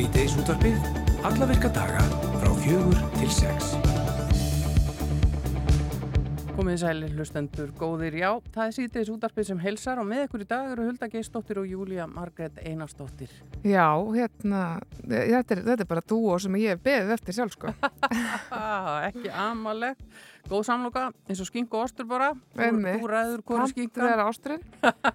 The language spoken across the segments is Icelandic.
Svíteis útvarpið, alla virka daga frá fjögur til sex. Komið sælir hlustendur góðir, já, það er síðdeis útarpið sem helsar og með ykkur í dag eru Hulda Geistóttir og Júlia Margret Einarstóttir. Já, hérna, þetta er, þetta er bara dúo sem ég hef beðið eftir sjálf, sko. Ekki amalegt. Góð samloka, eins og skink og ostur bara. Þú ræður Hann skinkan. vera ásturinn.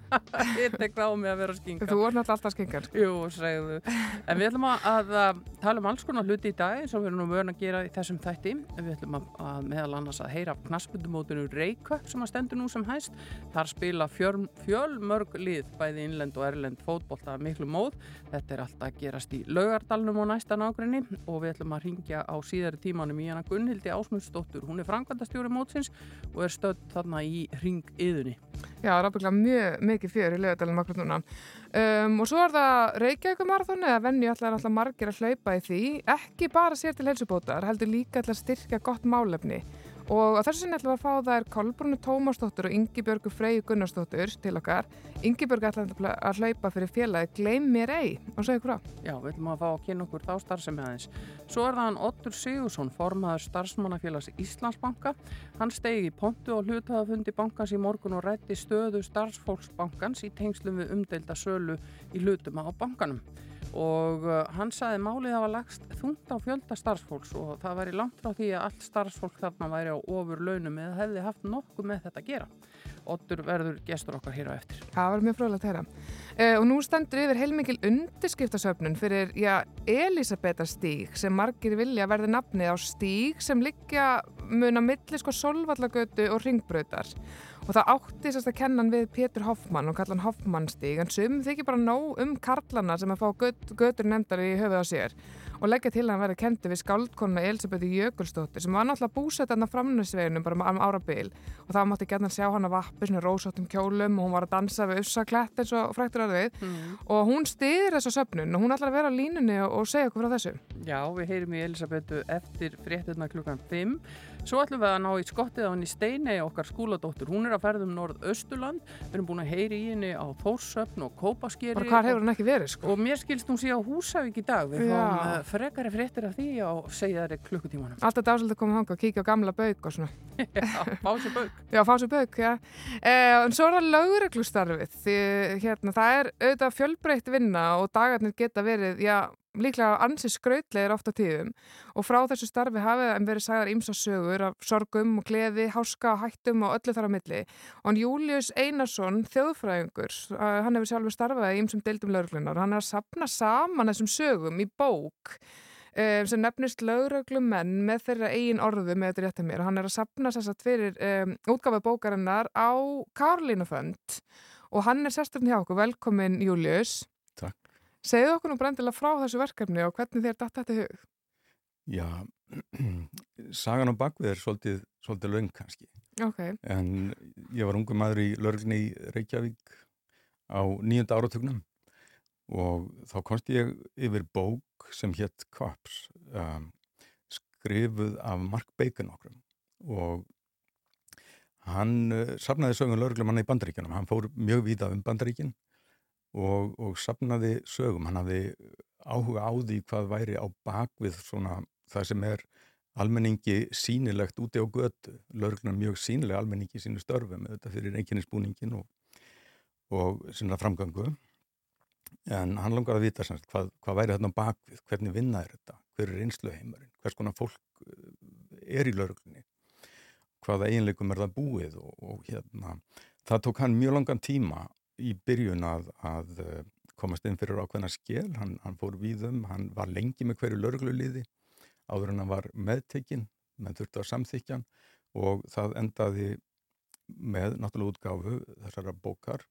Ég tek það á mig að vera skinkan. Þú er náttúrulega alltaf skinkan. sko. Jú, segðu. En við ætlum að, að, tala um alls konar hluti í dag eins og við erum nú vörn að gera í þessum þætti. Við ætlum að, að meðal annars að heyra knaspundumótinu Reykjavík sem að stendur nú sem hæst. Þar spila fjöl, fjölmörg lið, bæði innlend og erlend fótbolta miklu móð. Þetta er alltaf að gerast í laugardalnum og næsta nágrinni og við ætlum að ringja á síðari tímanum í hana Gunnhildi Ásmundsdóttur. Hún er framkvæmdastjóri mótsins og er stödd þarna í ringiðunni. Já, það er ábygglega mjög mikið fjör í lögadalinn makkur núna. Um, og svo er það Reykjavíkumarathon eða venni allar alltaf margir að hlaupa í því. Ekki bara sér til heilsubótar, heldur líka til að styrka gott málefni. Og á þessu sinni ætlum við að fá þær Kolbrunni Tómasdóttur og Ingi Björgu Freyju Gunnarsdóttur til okkar. Ingi Björgu ætlaði að hlaupa fyrir félagi Gleim mér ei og segja ykkur á. Já, við ætlum að fá að kynna okkur þá starfsemi aðeins. Svo er það hann Ottur Sigursson, formaður starfsmannafélags Íslandsbanka. Hann stegi í pontu og hlutaðafundi bankans í morgun og rætti stöðu starfsfólksbankans í tengslum við umdelda sölu í hlutuma á bankanum. Og uh, hann saði málið hafa lagst þungt á fjölda starfsfólks og það væri langt frá því að allt starfsfólk þarna væri á ofur launum eða hefði haft nokkuð með þetta að gera. Ottur verður gestur okkar hér á eftir. Það var mjög frólægt að heyra. Uh, og nú stendur yfir heilmikil undirskriftasöfnun fyrir já, Elisabethar stíg sem margir vilja verði nafnið á stíg sem liggja mun að milli sko solvallagötu og ringbrautar. Og það átti sérst að kenna hann við Pétur Hoffmann og kalla hann Hoffmann stíg en sum þykir bara nóg um karlana sem að fá göt, götur nefndar í höfuð á sér og leggja til að hann verði kendi við skáldkonna Elisabethu Jökulsdóttir sem var náttúrulega búsett á framnæsveginum bara um árabil og það mátti gætna sjá hann að vappi svona rósóttum kjólum og hún var að dansa við ussaklett eins og fræktur að við Mm. og hún stýðir þessu söfnun og hún ætlar að vera á línunni og, segja okkur frá þessu. Já, við heyrim í Elisabetu eftir fréttina klukkan 5. Svo ætlum við að ná í skottið á henni Steinei, okkar skúladóttur. Hún er að ferðum Norð-Östurland. Við erum búin að heyri í henni á Þórssöfn og Kópaskeri. Bara hvað hefur hún ekki verið sko? Og mér skilst hún á Húsavík í dag. Við fáum uh, frekari fréttir af því á segjaðari klukkutímanum. Alltaf dásald að koma þangað og kíkja á gamla bauk og svona. Já, bási bauk. Já, fá sér bauk, já. Eh, en svo er það lögreglustarfið. Því hérna, það er auðvitað fjölbreytt vinna og dagarnir geta verið, já, líklega ansi skrautlegir ofta tíðum og frá þessu starfi hafið en verið sagðar ímsa sögur af sorgum og gleði, háska hættum og öllu þar á milli. Og Július Einarsson, þjóðfræðingur, uh, hann hefur sjálfur starfað í ímsum deildum lögreglunar og hann er að sapna saman þessum sögum í bók um, sem nefnist lögreglumenn með þeirra eigin orðu með þetta rétt að mér og hann er að sapna sér satt fyrir um, útgafa bókarinnar á Karlínufönd og hann er sérstaklega hjá okkur, velkomin Július. Segðu okkur nú brendilega frá þessu verkefni og hvernig þér datt þetta hug Já, sagan á bakvið er svolítið, svolítið löng kannski. Ok, En ég var ungu maður í lörgni í Reykjavík á nýjönda áratugnum og þá komst ég yfir bók sem hétt Cops, um, skrifuð af Mark Bacon okkur og hann uh, sapnaði sögum lörglumanna í bandaríkjunum. Hann fór mjög víða um bandaríkin og, og sapnaði sögum. Hann hafði áhuga á því hvað væri á bakvið svona það sem er almenningi sínilegt úti á götu. Lörglunar mjög sínileg almenningi sínu störfum þetta fyrir einkennisbúningin og, og sinna framgangu. En hann langar að vita semst, hvað, hvað væri þarna á bakvið, hvernig vinna er þetta, hver er einsluheimarinn, hvers konar fólk uh, er í lörglunni, hvaða eiginleikum er það búið og, og hérna, það tók hann mjög langan tíma í byrjun að, að uh, komast inn fyrir ákveðna skil, hann, hann fór víðum, hann var lengi með hverju lörgluliði áður en hann var meðtekinn, menn þurfti að samþykja hann og það endaði með náttúrulega útgáfu þessara bókar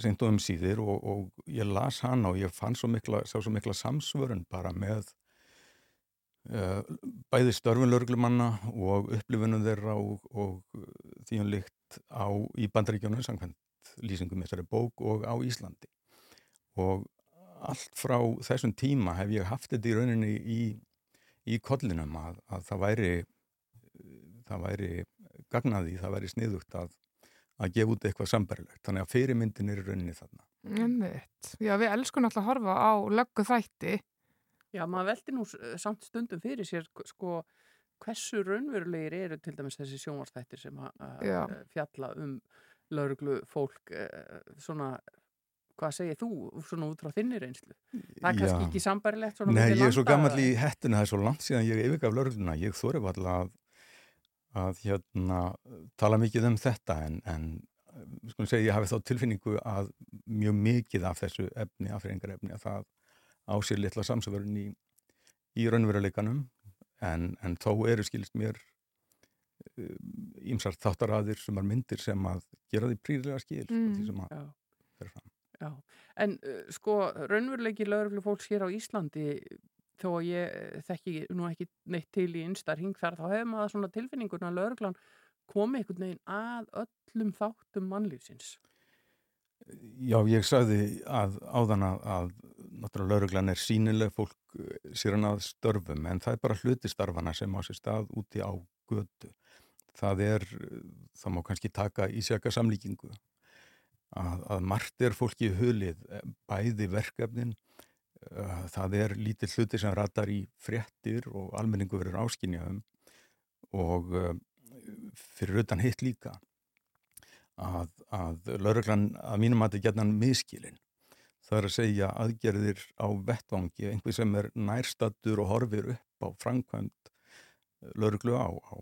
seint og um síðir og, og ég las hann og ég fann svo mikla, svo mikla samsvörun bara með bæði störfun lörglumanna og upplifunum þeirra og, og því hann líkt á í bandaríkjónu samkvæmt lýsingum þessari bók og á Íslandi og allt frá þessum tíma hef ég haft þetta í rauninni í, í kollinum að, að það væri það væri gagnaði, það væri sniðugt að að gefa út eitthvað sambarilegt. Þannig að fyrirmyndin er í rauninni þarna. Einmitt. Já, við elskum alltaf að horfa á löggu þætti. Já, maður veldi nú s- samt stundum fyrir sér sko hversu raunverulegir eru til dæmis þessi sjónvarstættir sem að fjalla um lauruglu fólk eh, svona, hvað segir þú svona út frá þinni reynslu? Það er kannski ekki sambærilegt svona Nei, ég er svo gammal í hettuna, það er svo langt síðan ég yfirgaf lögregluna. Ég þóri alltaf að, að hérna, tala mikið um þetta en, en skulum segja, ég hafi þá tilfinningu að mjög mikið af þessu efni, afhrengar efni, að það á sér litla samsverðin í, í raunveruleikanum en, en þó eru skilist mér ímsart þáttaraðir sem er myndir sem að gera því príðilega skil mm. Því sem að fer fram. Já, en uh, sko raunveruleiki lauruglu fólks hér á Íslandi þó að ég eh, þekki nú ekki neitt til í einstar hing þar þá hefur maður svona tilfinninguna að lauruglan komi einhvern veginn að öllum þáttum mannlýfsins. Já, ég sagði að áðan að, að náttúrulega lauruglan er sínileg fólk eh, sér hann að störfum en það er bara hluti starfana sem á sér stað úti á götu. Það er, eh, það má kannski taka í sérka samlíkingu að, að margt er fólki í hulið, eh, bæði verkefnin, uh, það er lítið hluti sem ratar í fréttir og almenningu verður áskynjaðum og fyrir utan hitt líka að, að lauruglan að mínum að þetta getnan miskilin. Það er að segja aðgerðir á vettvangi, einhver sem er nærstattur og horfir upp á framkvæmt lauruglu á, á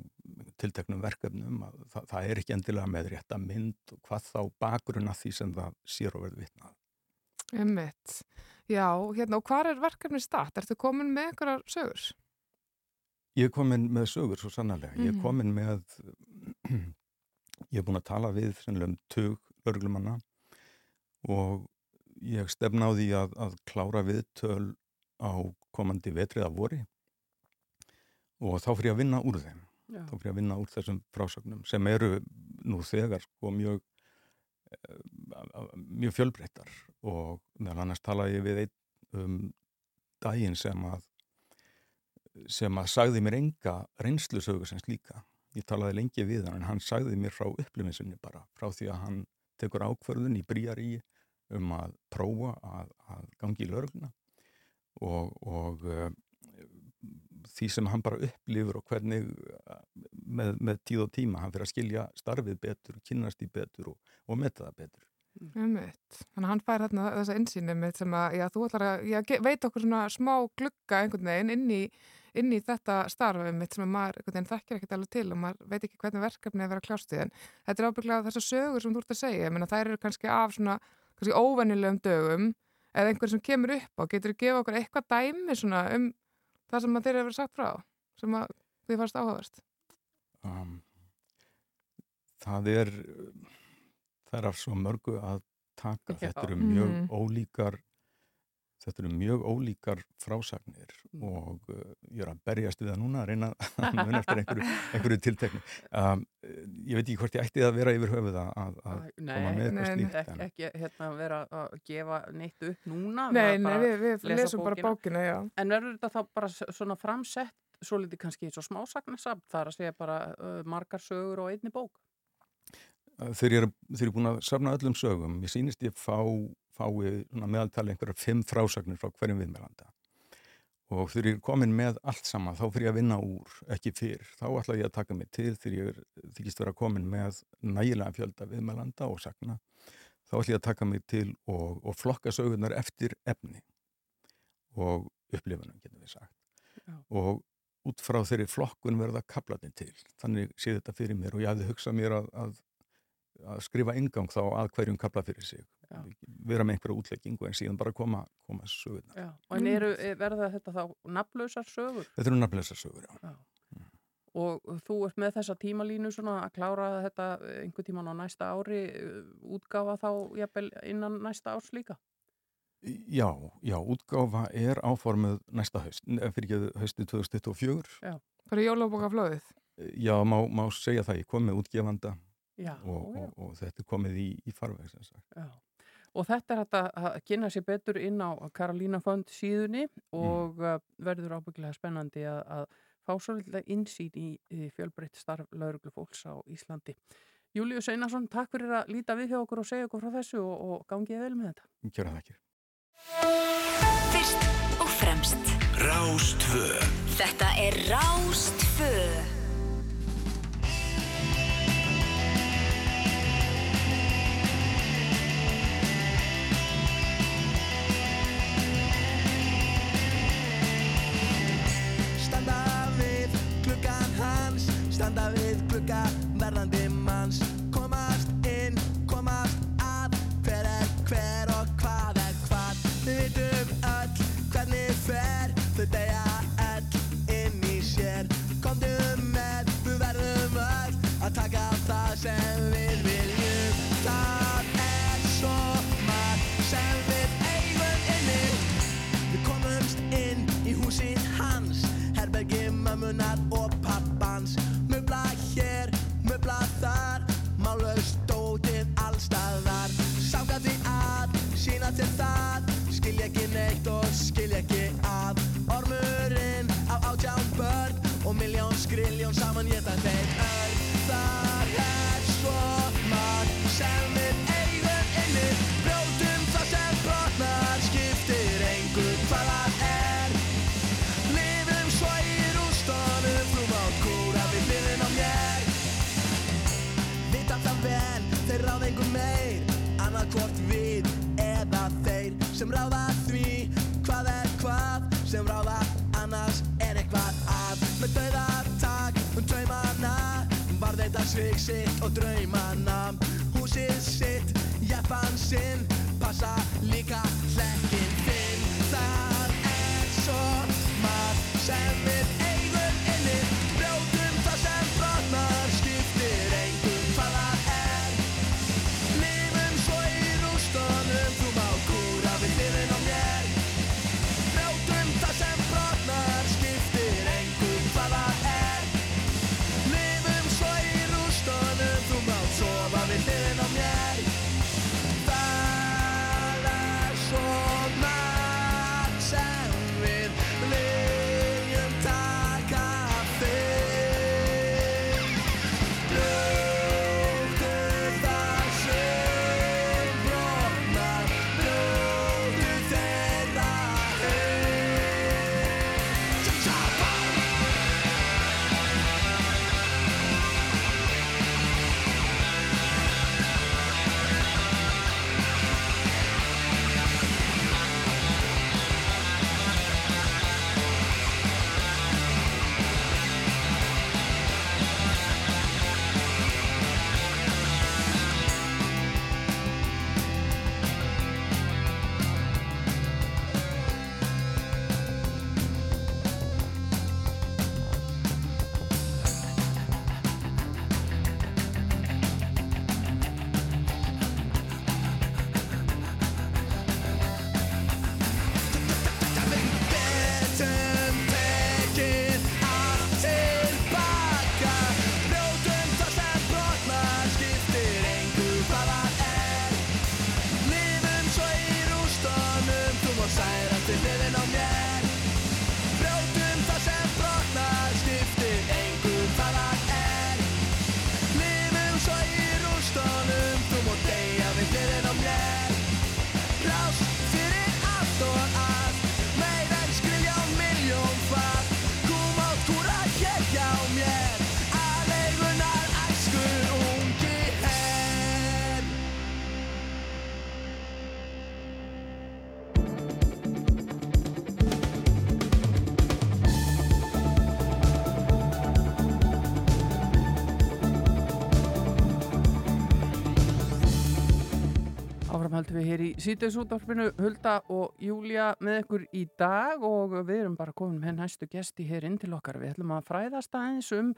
tilteknum verkefnum. að Það, það er ekki endilega með rétta mynd og hvað þá bakgrunna því sem það sér og verður vitnað. Einmitt. Já, hérna, og hvað er verkefni start? Ertu komin með einhverjar sögur? Ég er komin með sögur svo sannarlega. Ég er Mhm. komin með, ég er búin að tala við sennilega um tug lauruglumanna og ég stefna á því að, að klára viðtöl á komandi vetrið af vori og þá fyrir ég að vinna úr þeim. Já. Þá fyrir ég að vinna úr þessum frásögnum sem eru nú þegar sko mjög, eh, mjög fjölbreyttar og meðal annars talaði ég við einn um daginn sem að sem að sagði mér enga reynslusögu sem slíka. Ég talaði lengi við hann en hann sagði mér frá upplifinsunni bara, frá því að hann tekur ákvörðun í bríarí um að prófa að, að gangi í lörgluna og, og uh, því sem hann bara upplifur og hvernig uh, með, með tíð og tíma hann fyrir að skilja starfið betur, kynnast í betur og, og metta það betur. Einmitt. Þannig að hann fær hérna þessa insýni mitt sem að, já, þú ætlar að, já, veit okkur svona smá glugga einhvern veginn inn í, inn í þetta starfið mitt sem að maður einhvern veginn þekkir ekkert alveg til og maður veit ekki hvernig verkefni er að vera kljást í en þetta er ábygglega þessar sögur sem þú ert að segja, ég meina þær eru kannski af svona, kannski óvennilegum dögum eða einhver sem kemur upp á, getur þú gefa okkur eitthvað dæmi svona um það sem þeir eru verið sagt frá, sem þið fannst áhugaverst. Um, það er það er af svo mörgu að taka þetta eru mjög Mhm. ólíkar þetta eru mjög ólíkar frásagnir Mm. og uh, ég er að berjast við það núna að reyna að mun eftir einhverju, einhverju tiltekni um, ég veit ekki hvort ég ætti að vera yfir höfuð að, að, Æ, koma með nei, eitthvað nei. slíkt ekki, en, ekki hérna vera að gefa neitt upp núna Nei, bara- nei, við, við lesum bara bókina. bókina, já. En verður þetta þá bara svona framsett svo litið kannski eins og smásagnarsafn þar að segja bara uh, margar sögur og einni bók? þegar ég er, þegar ég er búin að safna öllum sögum, ég sýnist ég fá, fái meðaltali einhverjar fimm frásagnir frá hverjum viðmælanda. Og þegar ég er komin með allt saman þá fyrir ég að vinna úr, ekki fyrr. Þá ætla ég að taka mig til þegar ég er, þykist vera komin með nægilega fjölda viðmælanda og sagna þá ætla ég að taka mig til og, og flokka sögurnar eftir efni. Og upplifunum getum við sagt. Já. og út frá þeirri flokkun verða kaplatni til. Þannig sé þetta fyrir mér og ég hafði hugsað mér að, að að skrifa ingang þá að hverjum kapla fyrir sig. Vera með einhverja útleggingu en síðan bara koma, koma sögurnar. Já. En eru, er- verða þetta þá nafnlausar sögur? Þetta eru nafnleisa sögur, já. Já. Og þú ert með þessa tímalínu svona að klára þetta einhver tíman á næsta ári, uh, útgafa þá jafnvel innan næsta árs líka? Já, já, útgáfa er áformuð næsta haust, eh, fyrir ekki hausti 2024. Bara jólabókaflóðið. Já, má, má segja það, ég kom með útgefanda Já, og, já, og, og þetta er komið í, í farveg, sem sagt. já. Og þetta er hægt að að kynna sér betur inn á Karolína Fond síðunni og mm. verður ábyggilega spennandi að, að fá svo litla insýn í, í fjölbreytt starf lauruglufólks á Íslandi. Július Einarsson, takk fyrir að líta við hjá okkur og segja okkur frá þessu og, og gangið vel með þetta. Kjöra það ekki. Fyrst og fremst Rástvö Þetta er Rástfö Standa við glugga verðandi manns. Komast inn, komast að Hver er hver og hvað er hvað. Við vitum öll hvernig fer Þau deyja öll inn í sér. Komdu með, við verðum öll Að taka það sem miljón skriljón saman geta þeir öll Það er svo margt sem við eigum inni Brjótum það sem brotnar Skiptir engur hvað það er. Lifum svo í rústunum Frúm á kúra við hliðin á mér. Vita það vel, þeir ráða einhver meir Annað hvort við eða þeir Sem ráða Svig sitt og draumana Húsið sitt, jafn sinn Passa líka höldum við hér í sítiðsútvarpinu Hulda og Júlia með ykkur í dag og við erum bara komin með næstu gesti hér inn til okkar. Við ætlum að fræðast aðeins um,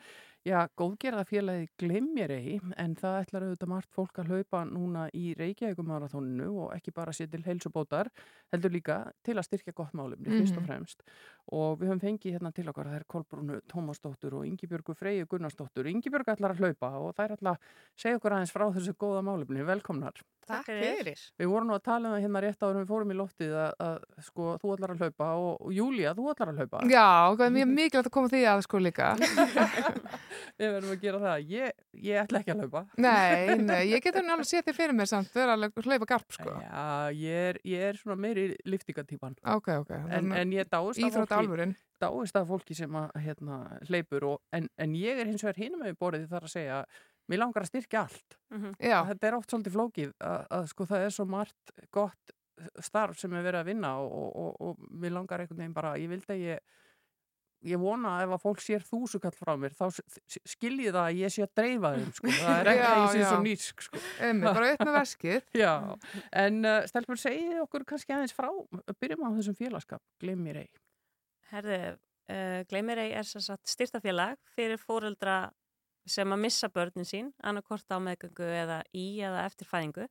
já, góðgerðafélagi Glimmerei en það ætlar auðvitað margt fólk að hlaupa núna í Reykjavíkumarathóninu og ekki bara sér til heilsubótar, heldur líka til að styrkja gott málumni fyrst og fremst. Og við höfum fengið hérna til okkar, það er Kolbrúnu Tómasdóttur og Ingibjörgu Freyju Gunnarsdóttur. Ingibjörg ætlar að hlaupa og það er ætla að segja okkur aðeins frá þessu góða málumni. Velkomnar. Takk fyrir. Við vorum nú að tala um það hérna rétt áður við fórum í loftið að, að sko, þú ætlar að hlaupa og, og Júlía, þú ætlar að hlaupa. Já, það er mjög mikilvægt að koma því að sko líka. Við verðum að gera það. Ég, ég ætla ekki að hlaupa. Nei, nei, ég getur alveg séð þig fyrir mér samt, vera alveg að hlaupa garp sko. Já, ég er, ég er svona meiri liftingatýpan. Ok, ok. En, en ég dáist að fólki, dáist að fólki sem að hérna, hleypur og, en, en ég er hins vegar hinum með borðið þar að segja mér langar að styrkja allt. Já, Þetta er oft svolítið flókið að, að sko það er svo margt gott starf sem er verið að vinna og, og, og, og mér langar einhvern veginn bara, ég vildi að ég ég vona að ef að fólk sér þúsukall frá mér þá s- s- skilji það að ég sé að dreifa þeim sko. það er ekki að ég sé svo nýsk sko. einmitt, bara upp með veskið. Já, en uh, stelpur segið okkur kannski aðeins frá byrjum á þessum félagskap, gleym mér ei Herðu, uh, Gleimirei er sem sagt styrtafélag fyrir fóreldra sem að missa börnin sín, annarkort á meðgöngu eða í eða eftir fæðingu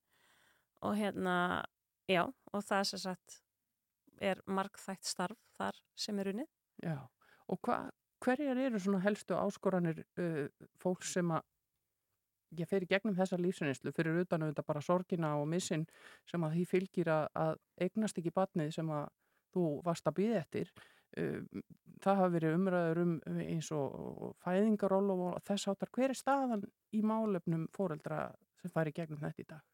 og hérna, já, og það sem sagt er margþætt starf þar sem er unnið. Já, og hva, hverjar eru svona helstu áskoranir uh, fólk sem að ég fer í gegnum þessa lífsinslu fyrir utan auðvitað bara sorgina og missin sem að því fylgir að, að eignast ekki batnið sem að þú varst að býða eftir það hafa verið umræður um eins og, fæðingaról og þess áttar, hver er staðan í málefnum fóreldra sem fari gegnum þetta í dag?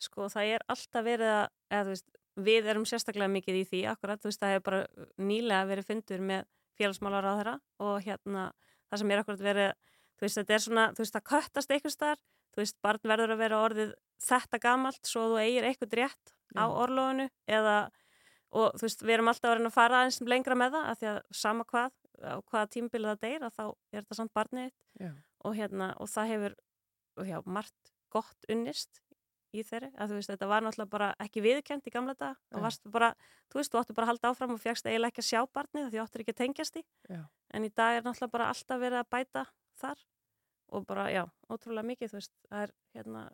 Sko, það er alltaf verið að, eða þú veist, við erum sérstaklega mikið í því, akkurat, þú veist, það hefur bara nýlega verið fundur með félagsmálar á þeirra og hérna, það sem er akkurat verið, þú veist, þetta er svona, þú veist, það köttast eitthvað starf, þú veist, barn verður að vera orðið þetta gamalt svo þú eigir eitthvað rétt á Já. orlofinu eða, og þú veist, við erum alltaf að reyna að fara aðeins lengra með það, af því að sama hvað, á hvaða tímbilið það deyr, að þá er þetta samt barnið og hérna, og það hefur já, margt gott unnist í þeirri, að þú veist, þetta var náttúrulega bara ekki viðkend í gamla dag Já. og varst bara, þú veist, þú áttu bara að halda áfram og fjagst eiginlega ekki að sjá barnið því þú áttur ekki að tengjast því, já, en í dag er náttúrulega bara alltaf verið að bæta þar og bara, já, ótrúlega mikið, þú veist, það er hérna,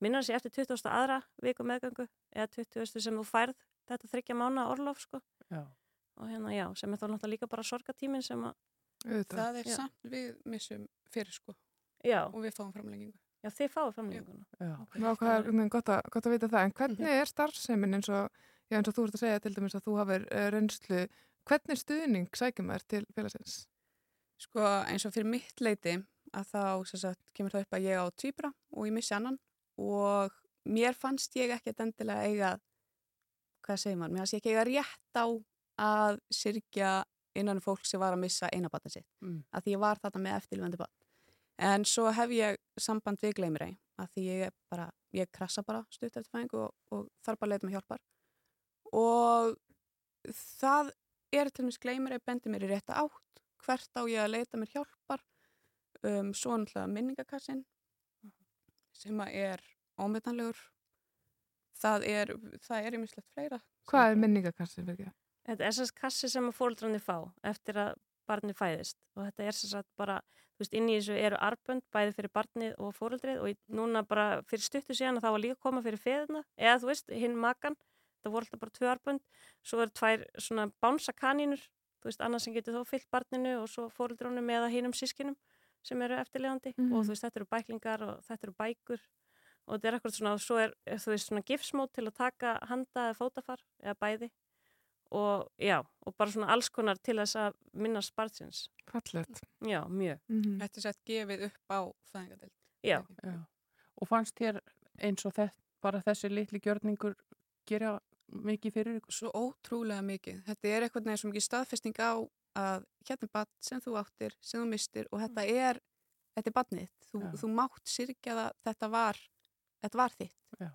minnar sér eftir 20. aðra viku meðgöngu eða 20. sem þú færð þetta þryggja mánu orlof, sko, já, og hérna, já, sem er þá náttúrulega líka bara sorgatíminn sem að, Auðvitað. Það er Já. samt við missum fyrir sko já, og við fáum framlengingu. já, þið fáið framlýninguna. já. Já, hvað er gott, að- gott að vita það, en hvernig er starfseimin eins og, já, eins og þú ert að segja til dæmis að þú hafir uh, reynslu, hvernig stuðning sækjum þær til félagsins? Sko eins og fyrir mitt leiti að þá sem sagt, kemur það upp að ég á tvíbra og ég missi annan og mér fannst ég ekkert endilega eiga, hvað segir maður, mér fannst ég ekki eiga rétt á að syrkja innan um fólk sem var að missa eina batna sitt. Mm. Að því ég var þarna með eftirlifandi batn. En svo hef ég samband við gleymir að því ég er bara, ég krassa bara stutt eftir fæðingu og, og þarf bara að leita með hjálpar. Og það er til dæmis gleymir að bendi mér í rétta átt hvert á ég að leita mér hjálpar um, svo náttúrulega minningakassin sem að er ómetanlegur það er það er ýmislegt fleira Hvað er minningakassi fyrir ekki? Þetta er sérst kassi sem að fóreldrarnir fá eftir að barnið fæðist. Og þetta er sérst bara, þú veist, inn í þessu eru arbönd bæði fyrir barnið og fóreldrið og í- núna bara fyrir stuttu síðan að það var líka koma fyrir feðina eða þú veist, hinn makan, það voru alltaf bara tvö arbönd, svo eru tvær svona bánsakanínur, þú veist, annars sem getur þó fyllt barninu og svo fóreldrónum eða hinnum sískinum sem eru eftirlegandi Mhm. og þú veist, þetta eru bæklingar og þetta eru bækur og þetta er akkurat svona, og svo er, þú veist, svona gifsmót til að taka handa eða fótafar eða bæði og já, og bara svona alls konar til þess að minna spartsins. Fallegt. Já, mjög. Mm Þetta er sett gefið upp á fæðingadeild Já, Já. Og fannst þér eins og þett, bara þessi litli gjörningur gera mikið fyrir ykkur? Svo ótrúlega mikið. Þetta er eitthvað neður svo mikið staðfesting á að hérna er badn sem þú áttir, sem þú mistir og þetta er, þetta er badnið. Þú, þú mátt syrkja það, þetta var, þetta var þitt Já,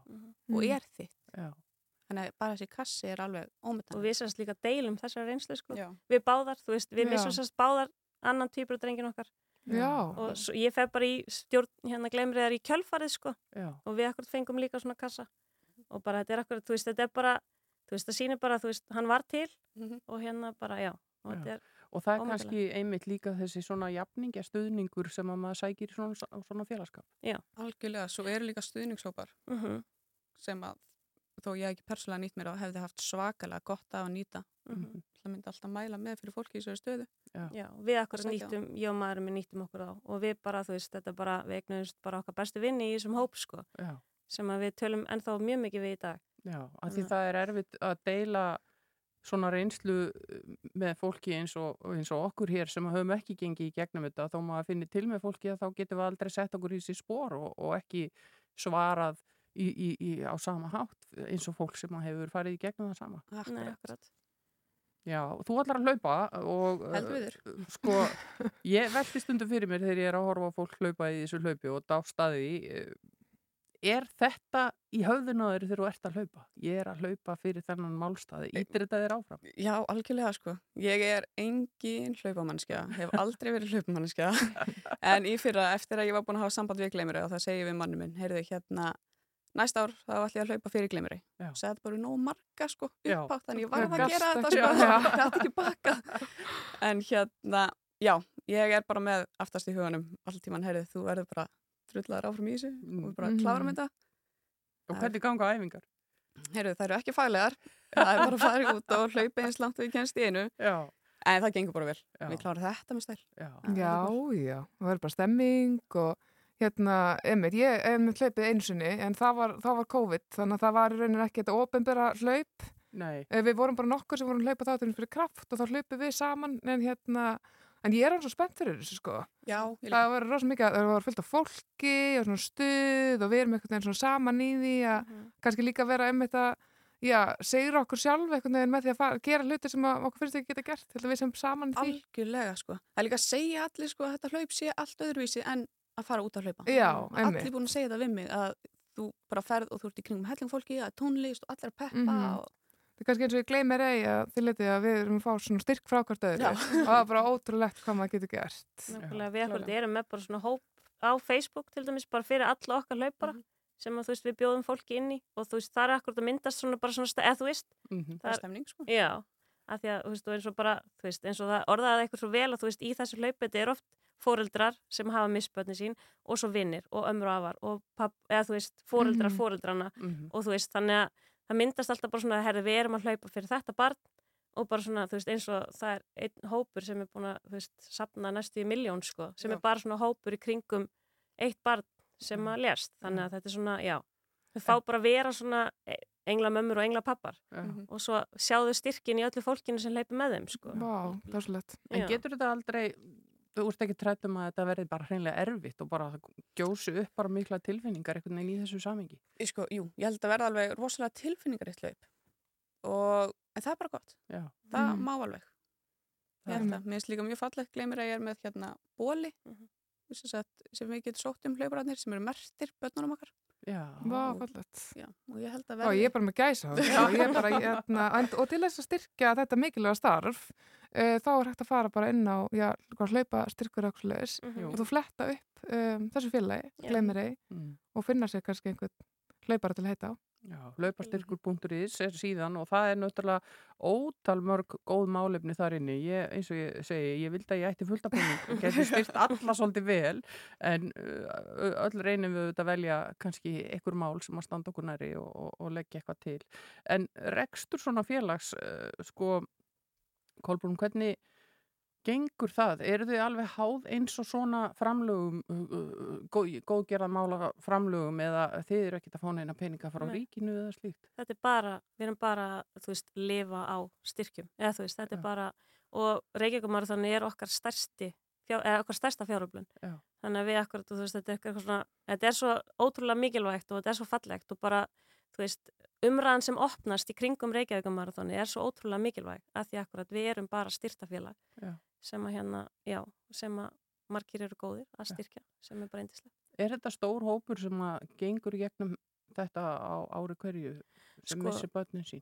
og er þitt. já, Þannig að bara þessi kassi er alveg og ómetan. við sérst líka deilum þessar reynslu, sko. Við báðar, þú veist, við missum sérst báðar annan týpur drengin okkar Já. og svo, ég fef bara í stjórn, hérna glemriðar í kjölfarið, sko, já, og við akkurat fengum líka svona kassa og bara þetta er akkurat, þú veist, þetta er bara, þú veist, það sýnir bara, þú veist, hann var til Mhm. og hérna bara, já, og Já. þetta er, Og það er kannski einmitt líka þessi svona jafningja stuðningur sem að maður sækir í svona, svona félagskap. Algjörlega, svo eru líka stuðningshópar uh sem að þó ég ekki persónulega nýtt mér á hefði haft svakalega gott af að nýta. Mhm. Það myndi alltaf mæla með fyrir fólki í þessari stöðu. Já, við akkurat Sækja á. nýttum, ég og maðurinn minn nýttum okkur á og við bara, þú veist, þetta bara, við eignumst bara okkar bestu vinni í þessum hóp, sko. Já, sem að við tölum ennþá mjög mikið við í dag. Já, af því það er erfitt að deila svona reynslu uh, með fólki eins og, eins og okkur hér sem höfum ekki gengið í gegnum þetta þó maður finnir til með fólki að þá getum við aldrei sett okkur í sér spór og, og ekki svarað í, í, í, á sama hátt eins og fólk sem hefur farið í gegnum það sama. Nei, Akkurat. Já, þú ætlar að hlaupa og við uh, sko, ég velti stundum fyrir mér þegar ég er að horfa á fólk hlaupa í þessu hlaupi og dástaði er þetta í höfðun á þeirri þegar þú ert að hlaupa? Ég er að hlaupa fyrir þennan málstaði, ítir þetta þér áfram? Já, algjörlega sko. Ég er engin hlaupamannskja, hef aldrei verið hlaupamannskja en í fyrra eftir að ég var búin að hafa samband við gleymri og það segi við manni minn, heyrðu hérna næsta ár þá ætlum ég að hlaupa fyrir gleymri Já. og segði bara nóg marga sko Já. uppátt þannig ég var að gera þetta sko, það gæti ekki baka en hérna, já, ég er bara með aftast í huganum alltíman, heyrðu, þú verður bara drullaður áfram í þessu og við bara Mhm. klárum þetta. Og hvernig ganga æfingar? heyrðu, það eru ekki faglegar. Það er bara að fara út og hlaupa eins langt og ég kennst í einu. Já, en það gengur bara vel, Já. við klárum þetta með stæl. Já. Já, já, það verður bara stemming og hérna, einmitt, ég hef með hlaupið einu sinni en það var, það var COVID þannig að það var í rauninni ekki þetta ofinbera hlaup. Nei, Eh, við vorum bara nokkur sem vorum að hlaupa þátturinn fyrir kraft og þá hlaupið við saman en hérna, en ég er alveg svo spennt fyrir þessu sko Já, það var rosa mikið, það var fullt af fólki og svona stuð og við erum einhvern veginn svona saman í því að Mhm. kannski líka vera einmitt að já, segja okkur sjálf einhvern veginn með því að fara, gera hluti sem að okkur finnst ekki geta gert, til við sem saman því Algjörlega sko. Það er líka að segja allir sko að þetta hlaup sé allt öðruvísi en að fara út að hlaupa. Já, einmitt. Allir búin að segja það við mig að þú bara ferð og þú ert í kringum helling fólki, að tónlist og allir að peppa Mhm. og Það er kannski eins og ég gleymir eigi að þið letið að við erum að fá svona styrk frá hvert öðru og það er bara ótrúlegt hvað maður getur gert. Nákvæmlega, við akkurat erum með bara svona hóp á Facebook til dæmis bara fyrir alla okkar hlaupara Mhm. sem að þú veist við bjóðum fólki inn í og þú veist það er akkurat að myndast svona bara svona, eða þú veist, mhm, það er stemning sko. já að því að þú veist og eins og bara, þú veist, eins og það orðaði eitthvað svo vel að þú veist í þessu hlaupi þetta er oft fóreldrar sem hafa misbönni sín og svo vinnir og ömru og afar og papp, eða þú veist, fóreldrar Mhm. fóreldrana mhm. og þú veist, þannig að það myndast alltaf bara svona að herði við erum að hlaupa fyrir þetta barn og bara svona, þú veist, eins og það er einn hópur sem er búin að, þú veist, sapna næstu í miljón, sko, sem Já. er bara svona hópur í kringum eitt barn sem að lést, þannig að þetta er svona, já þau fá bara að vera svona engla mömmur og engla pappar Já. Mhm. og svo sjáðu styrkin í öllu fólkinu sem hleypi með þeim, sko Vá, það er svo lett. En getur þetta aldrei, þú ert ekki trætt um að þetta verði bara hreinlega erfitt og bara gjósu upp bara mikla tilfinningar einhvern veginn í þessu samingi? Ég Sko, jú, ég held að verða alveg rosalega tilfinningaritt hlaup og en það er bara gott, Já. það Mhm. má alveg. Ég Það- held að, mér finnst líka mjög fallegt, gleymir að ég er með hérna bóli Mhm. sem, sagt, sem við getum sótt um hlaupararnir sem eru mertir börnunum okkar. Já. Vá. Já, og ég held að Vá, verði... ég er bara með gæsa og, ég er bara, hérna, and, og til þess að styrkja þetta mikilvæga starf uh, þá er hægt að fara bara inn á já, hvað hlaupa styrkur eitthvað leis Mhm. og þú fletta upp um, þessu félagi, Já. gleymir ei Mm. og finna sér kannski einhvern hlaupara til að heita á. Laupastyrkur.is er síðan og það er náttúrulega ótal mörg góð málefni þar inni. Ég, eins og ég segi, ég vildi að ég ætti fullt af penning og geti styrt alla svolítið vel en öll reynum við að velja kannski einhver mál sem að standa okkur næri og, og, og leggja eitthvað til. En rekstur svona félags, sko, Kolbrún, hvernig gengur það? Eru þið alveg háð eins og svona framlögum, uh, uh, góð, góðgerða mála framlögum eða þið eru ekkert að fá neina peninga frá Nei. ríkinu eða slíkt? þetta er bara, við erum bara þú veist, lifa á styrkjum eða þú veist, þetta Já. er bara og Reykjavíkumarathon er okkar stærsti fjár, eða okkar stærsta fjáröflun Já. þannig að við akkurat, þú veist, þetta er eitthvað svona þetta er svo ótrúlega mikilvægt og þetta er svo fallegt og bara, þú veist umræðan sem opnast í kringum Reykjavíkumarathoni er svo ótrúlega mikilvæg að því akkurat við erum bara styrtafélag. Sem að hérna, já, sem að margir eru góðir að styrkja sem er bara eindislegt. Er þetta stór hópur sem að gengur gegnum þetta á ári hverju sem Sko- missir börnin sín?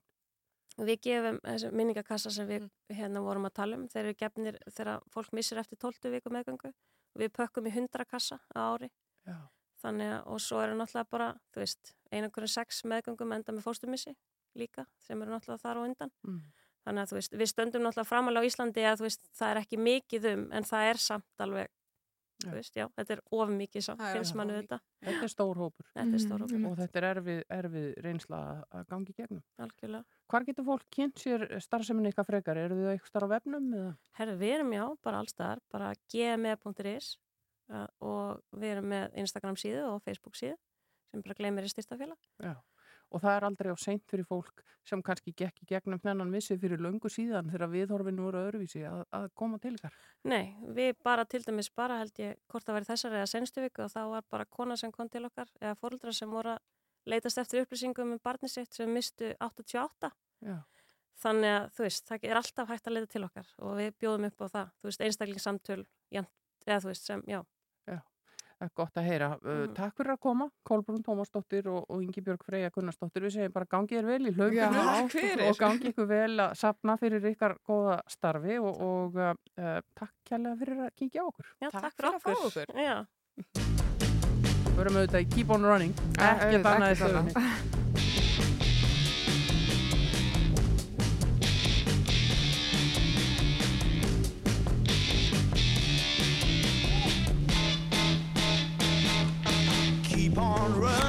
Við gefum minningakassa sem við Mm. hérna vorum að tala um, þeir eru gefnir þegar fólk missir eftir 12 viku meðgöngu. Við pökkum í 100 kassa á ári. Já. Þannig að, og svo eru náttúrulega bara, þú veist, einhverjum sex meðgöngum enda með fóstumissi líka, sem eru náttúrulega þar á undan. Mm. Þannig að, þú veist, við stöndum náttúrulega framalega á Íslandi að, þú veist, það er ekki mikið um, en það er samt alveg, Já. þú veist, já, þetta er of mikið samt, finnst mannu þetta. Þetta er stór hópur Þetta er stór hópur, einmitt. og þetta er erfið, erfið reynsla að- gangi í gegnum. algjörlega. Hvar getur fólk kynnt sér starfseminni ykkar frekar? Eru þið eitthvað starf á vefnum? Eða? Herru, við erum já, bara allstaðar, bara gme.is uh, og við erum með Instagram síðu og Facebook síðu sem bara gleymir í styrstafélag. Já. Og það er aldrei á seint fyrir fólk sem kannski gekk í gegnum þennan vissi fyrir löngu síðan þegar viðhorfinu voru öðruvísi að, að koma til ykkar. Nei, við bara til dæmis bara held ég hvort það væri þessari eða senstu viku og þá var bara kona sem kom til okkar eða fóröldra sem voru að leitast eftir upplýsingum um barni sitt sem mistu 88. Já. Þannig að þú veist, það er alltaf hægt að leita til okkar og við bjóðum upp á það, þú veist, einstaklingssamtöl, jæmt, eða þú veist, sem, já. Það er gott að heyra. Uh, Mhm. Takk fyrir að koma, Kolbrún Tómasdóttir og, og Ingi Björg Freyja Gunnarsdóttir. Við segjum bara gangi þér vel í hlaupinu Já, og, fyrir. og gangi ykkur vel að sapna fyrir ykkar góða starfi og, og uh, uh, takk kærlega fyrir að kíkja á okkur. Já, Takk takk, fyrir að fá okkur. Við verum auðvitað í Keep on Running, Eh, ekkert auðvitað, annað í ekkert on running.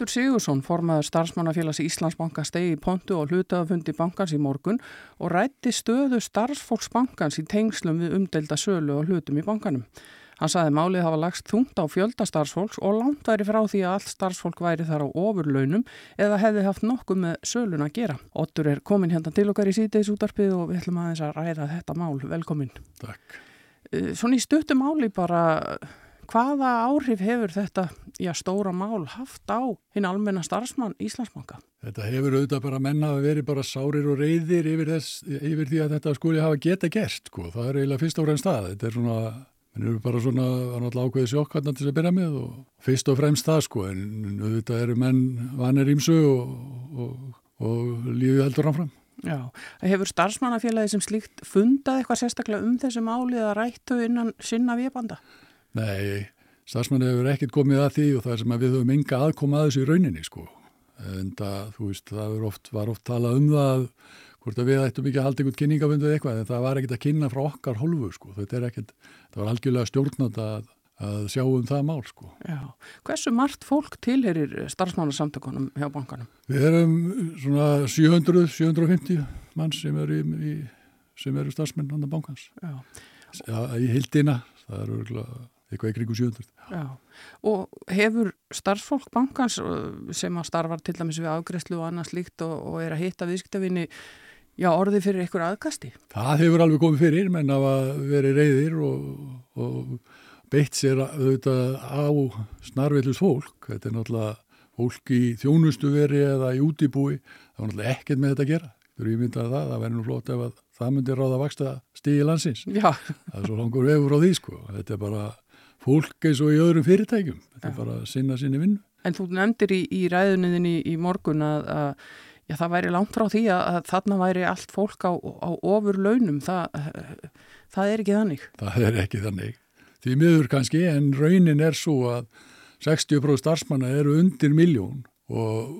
Ottur Sigursson, formaður starfsmannafélags Íslandsbanka, stegi í pontu og hlutafundi bankans í morgun og rætti stöðu starfsfólks bankans í tengslum við umdelda sölu og hlutum í bankanum. Hann saði málið hafa lagst þungt á fjölda starfsfólks og langt væri frá því að allt starfsfólk væri þar á ofurlaunum eða hefði haft nokkuð með sölun að gera. Ottur er komin hérna til okkar í síðdeis útarpið og við ætlum aðeins að ræða þetta mál. Velkomin. Takk. Eh, Svona í stuttu máli bara, hvaða áhrif hefur þetta já, stóra mál haft á hinn almenna starfsmann Íslandsbanka? Þetta hefur auðvitað bara menna að veri bara sárir og reyðir yfir, þess, yfir því að þetta skuli hafa geta gert, sko. Það er eiginlega fyrst og fremst það. Þetta er svona, menn eru bara svona, það er náttúrulega ákveðið hann til þess að byrja með og fyrst og fremst það, sko. En auðvitað eru menn vanir ímsu og, og, og lífið heldur hann fram. Já, hefur starfsmannafélagi sem slíkt fundað eitthvað sérstaklega um þessu máli eða rættu innan sinna viðbanda? Nei, starfsmann hefur ekkert komið að því og það er sem að við höfum enga aðkoma að þessu í rauninni, sko. En það, þú veist, það oft, var oft talað um það hvort að við ættum ekki að halda einhvern kynningafundið eitthvað, en það var ekkert að kynna frá okkar hólfu, sko. Þetta er ekkert, það var algjörlega stjórnand að, að sjá um það mál, sko. Já, hversu margt fólk tilherir starfsmannasamtökunum hjá bankanum? Við erum svona 700, 750 mann sem eru, í, í, sem eru starfsmenn hann bankans. Já. Já, í hildina, það eru örugglega eitthvað í kringu 700. Já, og hefur starfsfólk bankans sem að starfar til dæmis við afgreðslu og annars líkt og, og er að hitta viðskiptavinni, já, orði fyrir ykkur aðkasti? Það hefur alveg komið fyrir, menn að veri reyðir og, og beitt sér auðvitað á snarveilus fólk. Þetta er náttúrulega fólk í þjónustu veri eða í útibúi, það var náttúrulega ekkert með þetta að gera. Þú eru ímyndað það, það verður nú flott ef að það myndir ráða að vaksta stígi landsins. Já. Það er svo langur vefur á því sko. Þetta er bara fólk eins og í öðrum fyrirtækjum. Þetta er bara að sinna sinni vinnu. En þú nefndir í, í ræðunniðin í, morgun að, að já, það væri langt frá því að, að þarna væri allt fólk á, á ofur launum. Það, það er ekki þannig. Það er ekki þannig. Því miður kannski en raunin er svo að 60% starfsmanna eru undir miljón og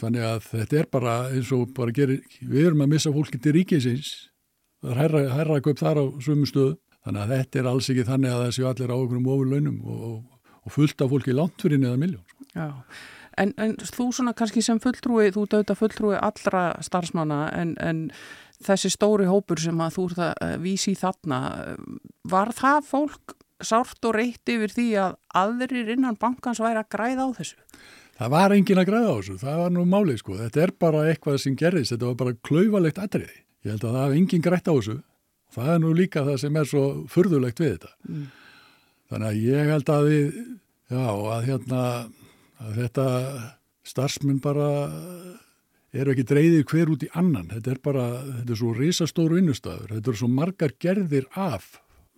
þannig að þetta er bara eins og bara gerir, við erum að missa fólki til ríkisins, það er herra, herra upp þar á sumu stöðu, þannig að þetta er alls ekki þannig að það séu allir á okkur um ofur launum og, og fullt af fólki langt fyrir neða miljón. Sko. Já, en, en þú svona kannski sem fulltrúi, þú dauta fulltrúi allra starfsmanna en, en þessi stóri hópur sem að þú ert að vísi þarna, var það fólk sárt og reytt yfir því að aðrir innan bankans væri að græða á þessu? Það var engin að græða á þessu, það var nú málið sko, þetta er bara eitthvað sem gerðist, þetta var bara klaufalegt atriði. Ég held að það hef engin grætt á þessu, það er nú líka það sem er svo furðulegt við þetta. Mm. Þannig að ég held að við, já, að hérna, að þetta starfsmenn bara eru ekki dreyðið hver út í annan, þetta er bara, þetta er svo risastóru vinnustafur, þetta er svo margar gerðir af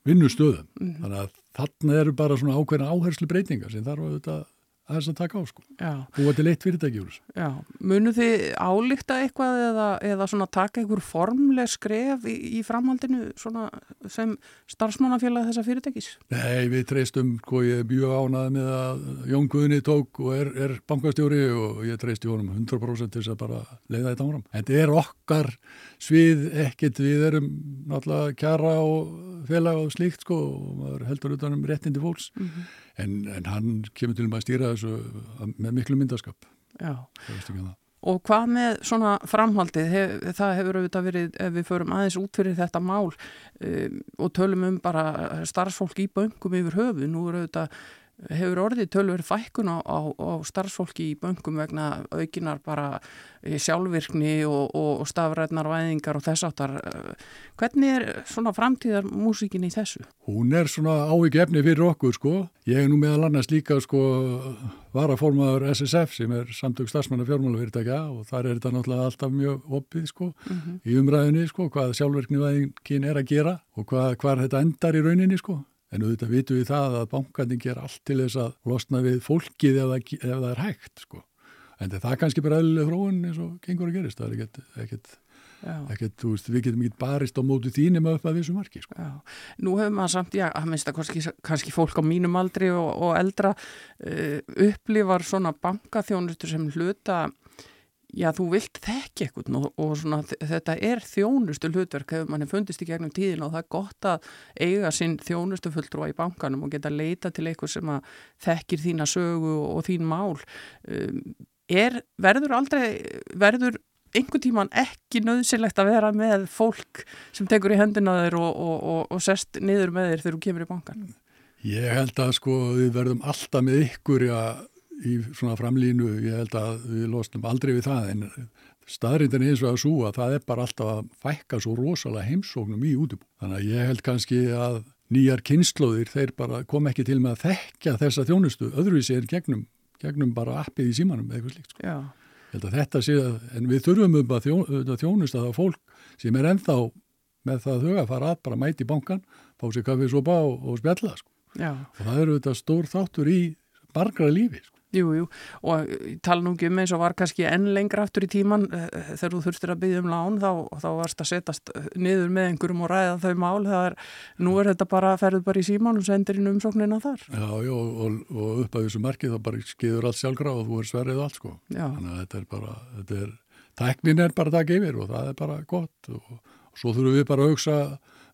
vinnustöðum, mm þannig að þarna eru bara svona ákveðna áherslu breytingar sem þarf að þetta að þess að taka á sko. Þú vart til eitt fyrirtæki úr þessu. Já, munu þið álíkta eitthvað eða, eða taka einhver formleg skref í, í framhaldinu svona sem starfsmannafélag þessa fyrirtækis? Nei, við treystum, sko, ég er mjög ánað með að Jón Guðni tók og er, er bankastjóri og ég treysti honum 100% til þess að bara leiða þetta áram. Þetta er okkar svið ekkit, við erum náttúrulega kjara og félag og slíkt sko og maður heldur utanum réttindi fólks. Mm -hmm. En, en hann kemur til að stýra þessu með miklu myndaskap. Já. Og hvað með svona framhaldið? Hef, það hefur auðvitað verið, ef við förum aðeins út fyrir þetta mál um, og tölum um bara starfsfólk í böngum yfir höfu. Nú eru auðvitað hefur orðið tölver fækkun á, á, á starfsfólki í böngum vegna aukinar bara sjálfvirkni og, og, og stafræðnar væðingar og þess áttar. Hvernig er svona framtíðar músikin í þessu? Hún er svona ávikefni fyrir okkur sko. Ég er nú meðal annars líka sko varaformaður SSF sem er samtök stafsmanna fjármálafyrirtækja og þar er þetta náttúrulega alltaf mjög opið sko mm -hmm. í umræðinni sko hvað sjálfvirkni væðingin er að gera og hvað, hvað þetta endar í rauninni sko. En auðvitað vitum við það að bankandin ger allt til þess að losna við fólkið ef það, ef það er hægt sko. En það er kannski bara eðluleg þróun eins og gengur að gerist. Það er ekkert, ekkert, ekkert þú veist, við getum ekki barist á mótu þínum upp að þessu marki sko. Já. Nú hefur maður samt, já, að minnst að kannski, kannski fólk á mínum aldri og, og eldra uh, upplifar svona bankaþjónustur sem hluta já, þú vilt þekki eitthvað og, og svona, þetta er þjónustu hlutverk hefur manni fundist í gegnum tíðin og það er gott að eiga sinn þjónustu fulltrúa í bankanum og geta leita til eitthvað sem að þekkir þína sögu og, og þín mál. Um, er, verður aldrei verður einhvern tíman ekki nöðsilegt að vera með fólk sem tekur í hendina þeir og, og sest niður með þeir þegar þú kemur í bankan Ég held að sko við verðum alltaf með ykkur að í svona framlínu, ég held að við losnum aldrei við það en staðrindin eins og að súa, það er bara alltaf að fækka svo rosalega heimsóknum í útibú. Þannig að ég held kannski að nýjar kynnslóðir, þeir bara kom ekki til með að þekka þessa þjónustu, öðruvísi er gegnum, gegnum bara appið í símanum eða eitthvað slíkt. Sko. Ég held að þetta sé að, en við þurfum um að þjó, þjónusta það fólk sem er ennþá með það þau að fara að bara mæti bankan, fá sér kaffið sopa og, og spjalla. Sko. Og það eru þetta stór þáttur í bargra lífi. Sko. Jú, jú, og tala nú ekki um eins og var kannski enn lengra aftur í tíman þegar þú þurftir að byggja um lán þá, þá varst að setjast niður með einhverjum og ræða þau mál, er, nú er þetta bara að ferðu bara í síman og sendir inn umsóknina þar. Já, já, og, og upp að þessu markið þá bara skiður allt sjálfgráð og þú er sverið allt sko. Já. Þannig að þetta er bara, þetta er, tæknin er bara takk yfir og það er bara gott og, og svo þurfum við bara að hugsa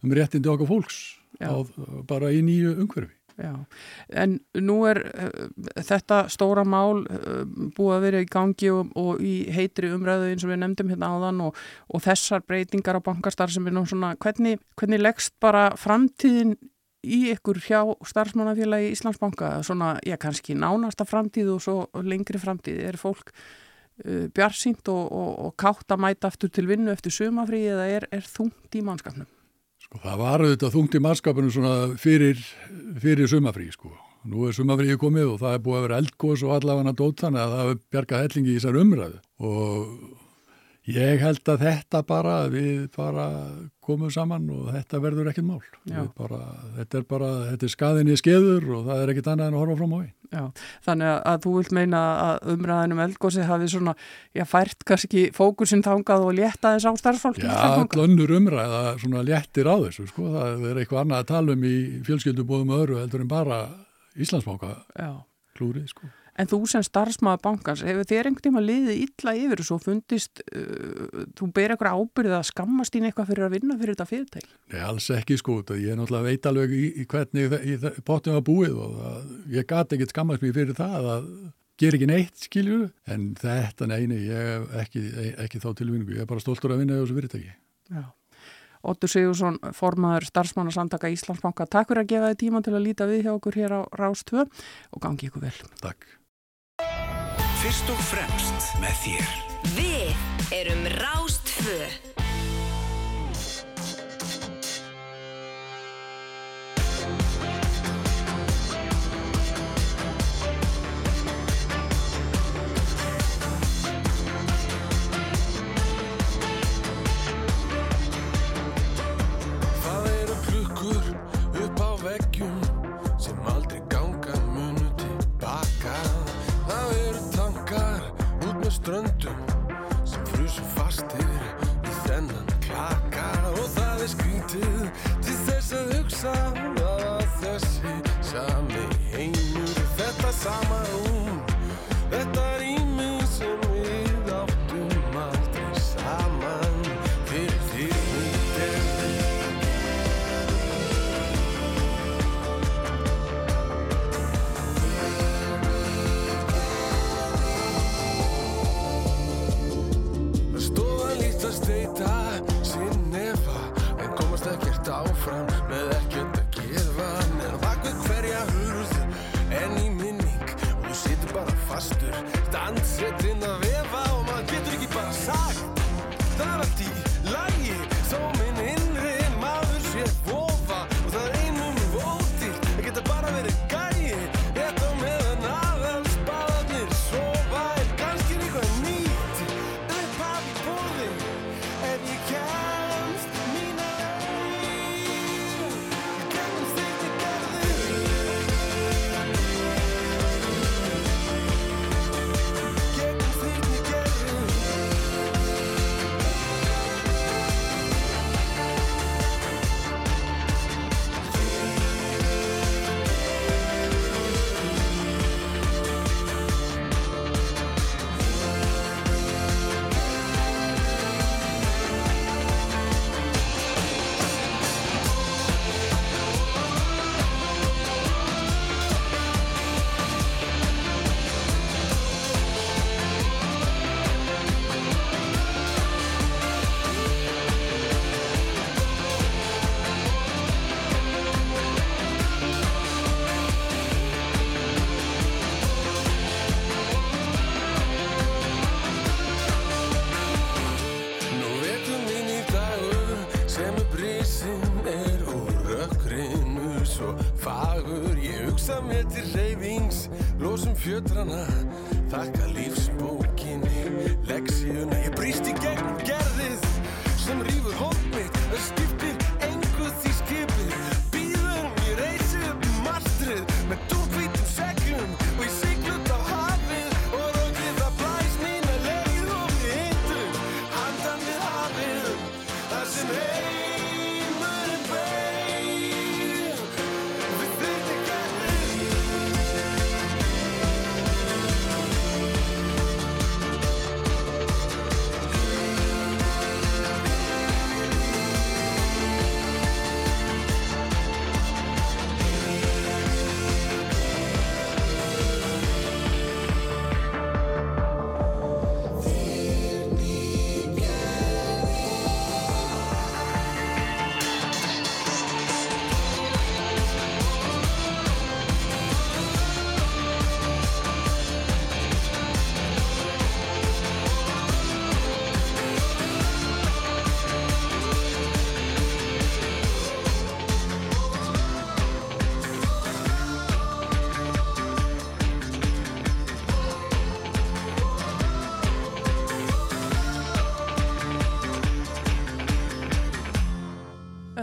um réttindi okkar fólks á, bara í nýju umhverfi. Já, en nú er uh, þetta stóra mál uh, búið að vera í gangi og, og í heitri umræðu eins og við nefndum hérna áðan og, og þessar breytingar á bankastar sem er nú svona, hvernig, hvernig leggst bara framtíðin í ykkur hjá starfsmannafélagi Íslandsbanka, svona, já, kannski nánasta framtíð og svo lengri framtíð, er fólk uh, bjarsýnt og, og, kátt að mæta aftur til vinnu eftir sumafrí eða er, er þungt í mannskapnum? Sko, það var auðvitað þungt í mannskapinu svona fyrir, fyrir sumafrí, sko. Nú er sumafríði komið og það er búið að vera eldgós og allavega dót þannig að það hefur bjargað hellingi í þessar umræðu og ég held að þetta bara, við bara komum saman og þetta verður ekkert mál. Bara, þetta er bara, þetta er skaðinni skeður og það er ekkert annað en að horfa fram á því. Já, þannig að þú vilt meina að umræðinum eldgósi hafi svona, já, fært kannski fókusinn þangað og létta þess á starffólk? Já, allannur umræða svona léttir á þessu, sko, það er eitthvað annað að tala um í fjölskyldubóðum öðru heldur en bara Íslandsbanka klúrið sko. En þú sem starfsmaður bankans, hefur þér einhvern tíma liðið illa yfir og svo fundist, uh, þú ber eitthvað ábyrðið að skammast ín eitthvað fyrir að vinna fyrir þetta fyrirtæk? Nei, alls ekki sko, ég er náttúrulega veit alveg í, í hvernig í, í pottum var búið og það, ég gati ekkert skammast mér fyrir það að gera ekki neitt, skilju, en þetta neini, ég hef ekki, ekki þá tilvinningu, ég er bara stoltur að vinna í þessu fyrirtæki. Já. Óttur Sigursson, formaður starfsmannasamtaka Íslandsbanka. Takk fyrir að gefa þið tíma til að líta við hjá okkur hér á Rás 2 og gangi ykkur vel. Takk. Fyrst og fremst með þér. Við erum Rás ströndum sem frusu fastir í þennan klaka. Og það er skrítið til þess að hugsa fjötrana,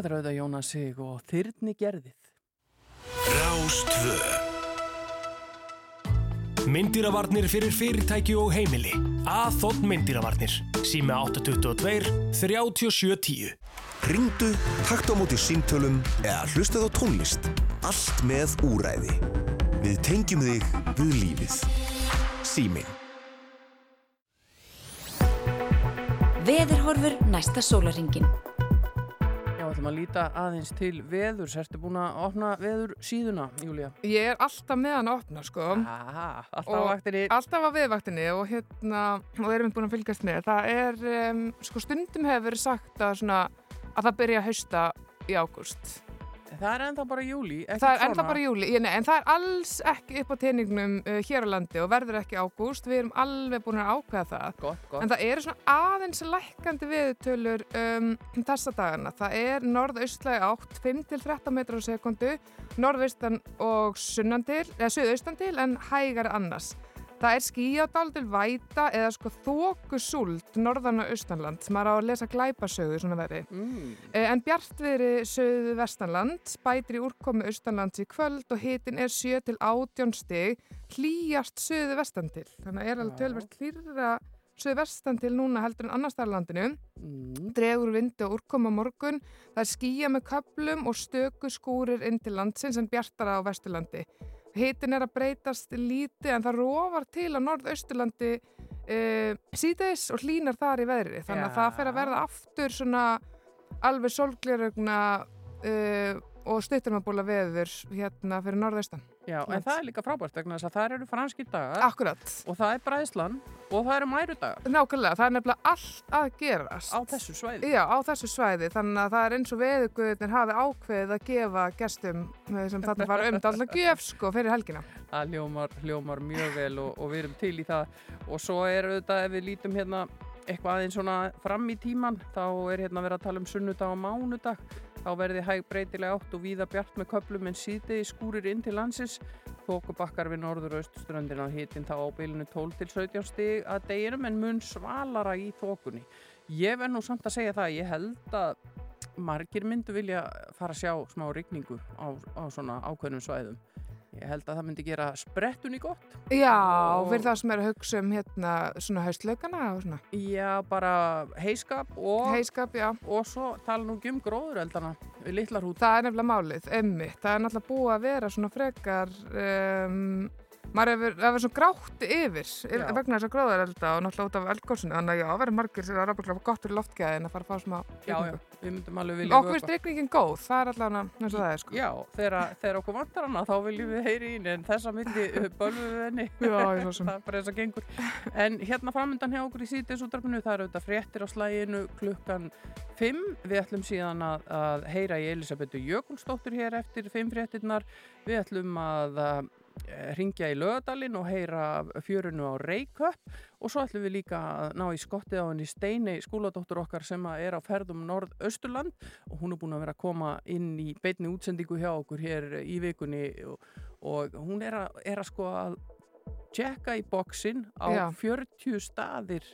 Þetta er auðvitað Jónas Sig og Þyrni gerðið. Rástvö Myndýravarnir fyrir fyrirtæki og heimili Aþótt myndýravarnir Sími 822 3710 Ringdu, takt á móti símtölum eða hlustað á tónlist. Allt með úræði. Við tengjum þig við lífið. Síminn. Veðurhorfur næsta sólaringin. Ætlum að líta aðeins til veður. Ertu búin að opna veður síðuna, Júlía? Ég er alltaf með hann að opna, sko. Aha, alltaf á vaktinni. Alltaf á viðvaktinni og hérna, og erum við búin að fylgjast með. Það er, um, sko stundum hefur sagt að svona, að það byrja að hausta í ágúst. Það er ennþá bara júli. Það er ennþá bara júli, ég, nei, en það er alls ekki upp á teiningnum uh, hér á landi og verður ekki ágúst. Við erum alveg búin að ákveða það. Gott, gott. En það eru svona aðeins lækkandi viðtölur um, þessa dagana. Það er norðaustlægi átt 5-13 metrar á sekundu, norðaustan og sunnan til, eða suðaustan til en hægar annars. Það er skíjadál til væta eða sko þókusúld norðan og austanland. Maður á að lesa glæpasögu svona veri. Mm. Eh, En bjartviðri söðu vestanland, bætir í úrkomi austanlands í kvöld og hitin er 7 til 18 stig, hlýjast söðu vestan til. Þannig að er alveg tölvert hlýra söðu vestan til núna heldur en annars þar landinu. Mm. Dregur vindi og úrkomi á morgun, það er skýja með köplum og stöku skúrir inn til landsins en bjartara á vesturlandi. Hitin er að breytast lítið en það rofar til á norðausturlandi uh, síðdeis og hlínar þar í veðri. Þannig að Já. það fer að verða aftur svona alveg sólglirögna uh, og stuttumabúla veður hérna fyrir norðaustan. Já, en það er líka frábært vegna þess að það eru franskir dagar Akkurat. og það er bræðslan og það eru mærudagar Nákvæmlega, það er nefnilega allt að gerast. á þessu svæði. Já, á þessu svæði, þannig að það er eins og veðuguðin hafi ákveðið að gefa gestum eh, sem þarna fara um alltaf gjöf sko fyrir helgina. Það hljómar, hljómar mjög vel og, og við erum til í það og svo er auðvitað ef við lítum hérna eitthvað aðeins svona fram í tíman þá er hérna verið að tala um sunnudag og mánudag. Þá verði hæg breytilega átt og víða bjart með köplum en síðdegi skúrir inn til landsins. Þókubakkar við norður og austurströndina hitin þá á bylunu 12 til 17 stig að deginum en mun svalara í þókunni ég verð nú samt að segja það ég held að margir myndu vilja fara að sjá smá rigningu á, á svona ákveðnum svæðum ég held að það myndi gera sprettunni gott Já, Og- fyrir það sem er að hugsa um hérna svona haustlaugana og svona. Já, bara heiskap og, Heiskap, já. og svo tala nú um gróðureldana við litlar hút. Það er nefnilega málið, emmitt. Það er náttúrulega búið að vera svona frekar, um, maður hefur, hefur svona grátt yfir, Já. vegna þess að gróðarelda og náttúrulega út af eldgórsinu. Þannig að já, verður margir sem er ráðbæklega gott fyrir loftgæðin að fara að fá smá Já, já, rigningu. við myndum alveg vilja Okkur finnst regningin góð, það er eins og það er sko. Já, þegar, okkur vantar hana þá viljum við heyri í henni en þessa myndi bölvum við henni. Það er bara þess að gengur. En hérna framöndan hjá okkur í síðdeisútarpinu það eru auðvitað fréttir á slæginu klukkan 5. Við ætlum síðan að, að heyra í Elisabetu Jökulsdóttur hér eftir 5 fréttirnar. Við ætlum að uh, ringja í lögadalinn og heyra fjörunu á Reykjöp og svo ætlum við líka að ná í skottið á henni Steinei skóladóttur okkar sem er á ferðum Norð-Östurland og hún er búin að vera að koma inn í beinni útsendingu hjá okkur hér í vikunni og, og hún er að, er að sko að tjekka í bóksinn á Já. 40 staðir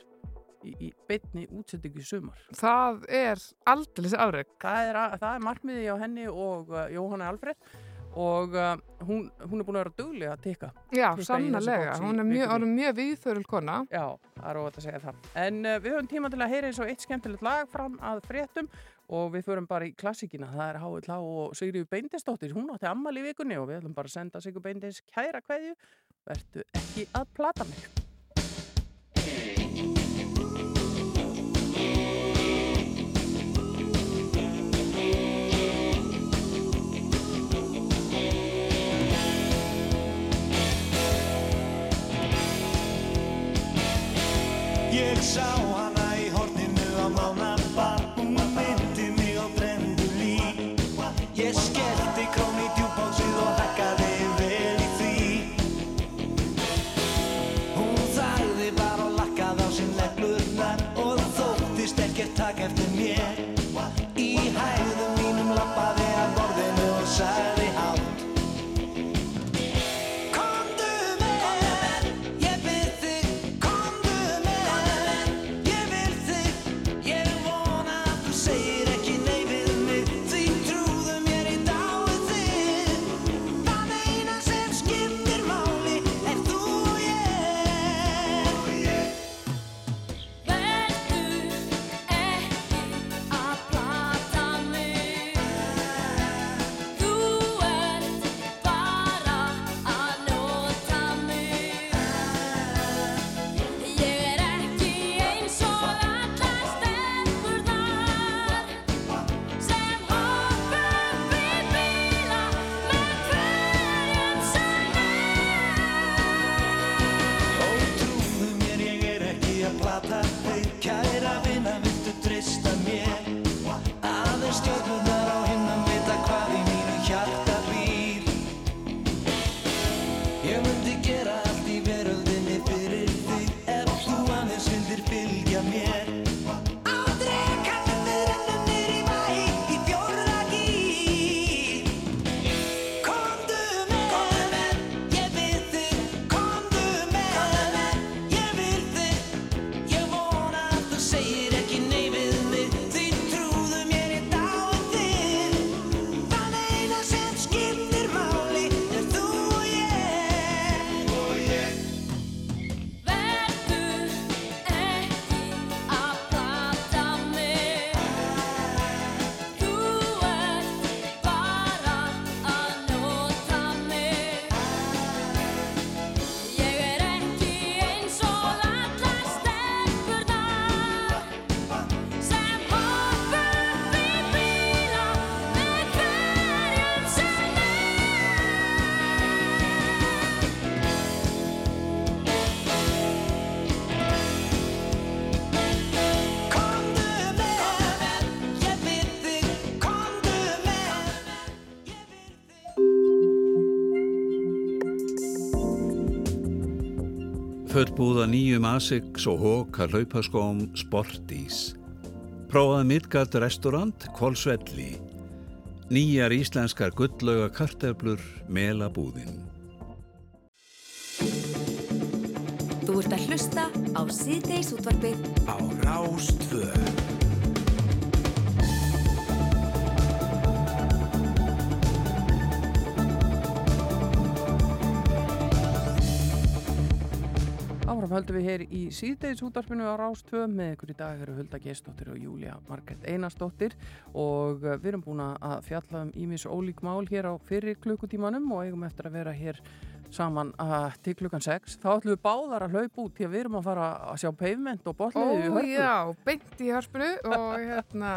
í, í beinni útsendingu í sumar. Það er aldrei afreg. Það er, að, það er markmiði á henni og uh, Jóhanna Alfred og uh, hún, hún er búin að vera duglega að tikka. Já, sannlega. Hún er mjög, mjög viðþörul kona. Já, það er óvægt að segja það. En uh, við höfum tíma til að heyra eins og eitt skemmtilegt lag fram að fréttum og við förum bara í klassíkina. Það er H.L.H. og Sigriður Beindisdóttir. Hún átti ammali í vikunni og við ætlum bara að senda Sigur Beindis kæra kveðju. Vertu ekki að plata mig. Ég Föllbúða nýjum Asics og Hóka hlaupaskóm Sportís. Prófaði Midgard restaurant Kvolsvelli. Nýjar íslenskar gullauga karteflur Melabúðin. Þú ert að hlusta á síðdeis útvarpið á Rástvö. Áfram höldum við hér í síðdeis útvarpinu á Rástvö með ykkur í dag eru Hulda Gestóttir og Júlia Margret Einarsdóttir. Og uh, við erum búin að fjalla um ímis ólík mál hér á fyrir klukkutímanum og eigum eftir að vera hér saman uh, til klukkan 6 þá ætlum við báðar að hlaupa út því að við erum að fara að sjá pavement og botliði í Ó, hörpu já, beint í hörpunu og hérna,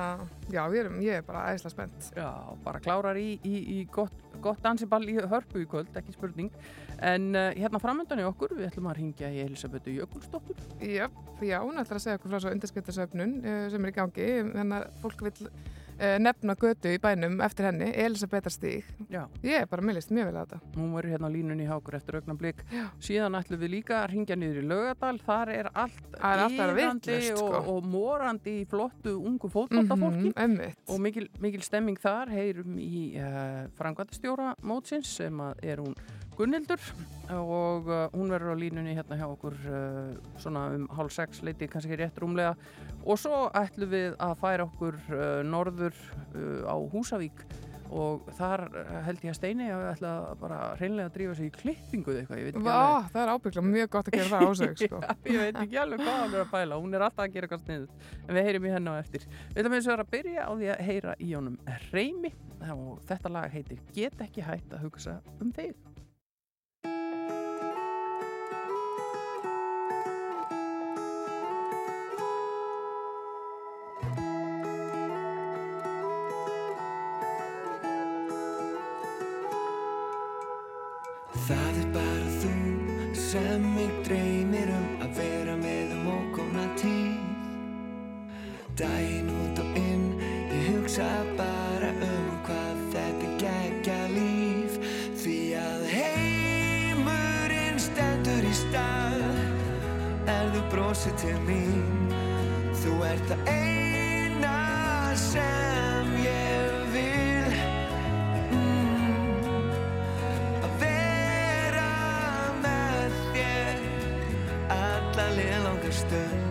já, ég er, ég er bara æðislega spennt. Já, bara klárar í, í, í gott, gott dansiball í hörpu í kvöld, ekki spurning. En uh, hérna framöndan í okkur, við ætlum að ringja í Elisabethu Jökulsdóttur. Já, já, hún ætlar að segja okkur frá svo undirskiptasöfnun uh, sem er í gangi, þannig að fólk vil nefna götu í bænum eftir henni, Elisabethar stíg. Já. Ég er bara millist mjög vel að þetta. Hún verður hérna á línunni hjá okkur eftir augnablik. Síðan ætlum við líka að ringja niður í Laugadal. Þar er allt vitlaust, sko. og, og morandi í flottu ungu fótballtafólki. Mm -hmm, og mikil, mikil stemming þar heyrum í uh, frangvættastjóra mótsins sem er hún Gunnildur og uh, hún verður á línunni hérna hjá okkur uh, svona um hálf sex leiti kannski rétt rúmlega. Og svo ætlum við að færa okkur uh, norður uh, á Húsavík. Og þar held ég að Steini að við ætla bara reynlega að drífa sig í klippingu eða eitthvað, ég veit ekki Vá, það er ábygglega mjög gott að gera það á sig, sko. Ég veit ekki alveg hvað hann er að bæla, hún er alltaf að gera eitthvað sniðut en við heyrim í henni á eftir. Við ætlum eins og að byrja á því að heyra í honum Reymi. Og þetta lag heitir Get ekki hægt að hugsa um þig til mín, þú ert það eina sem ég vil. Mm. Að vera með þér alla liðlangar stund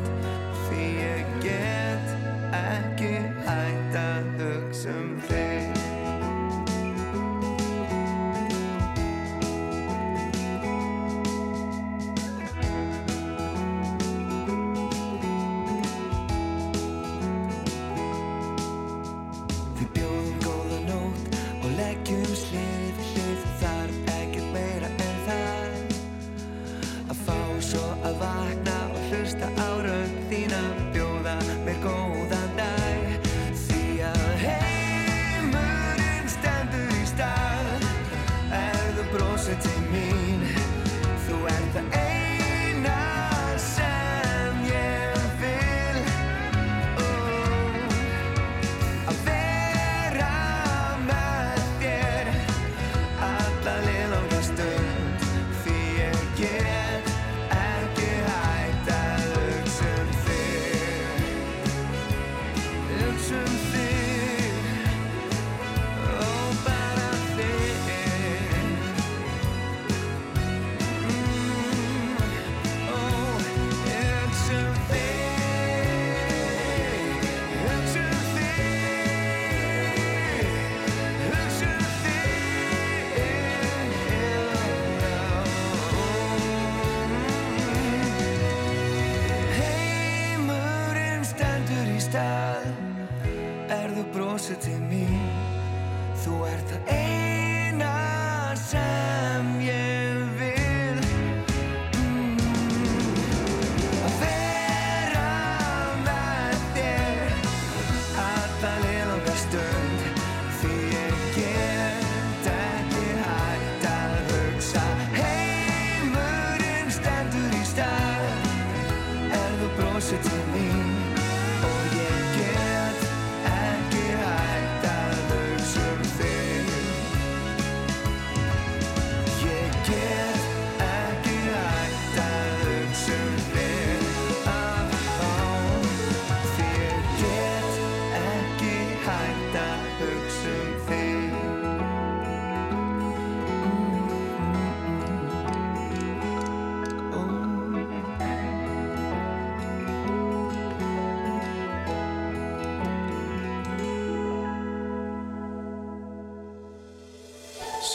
me.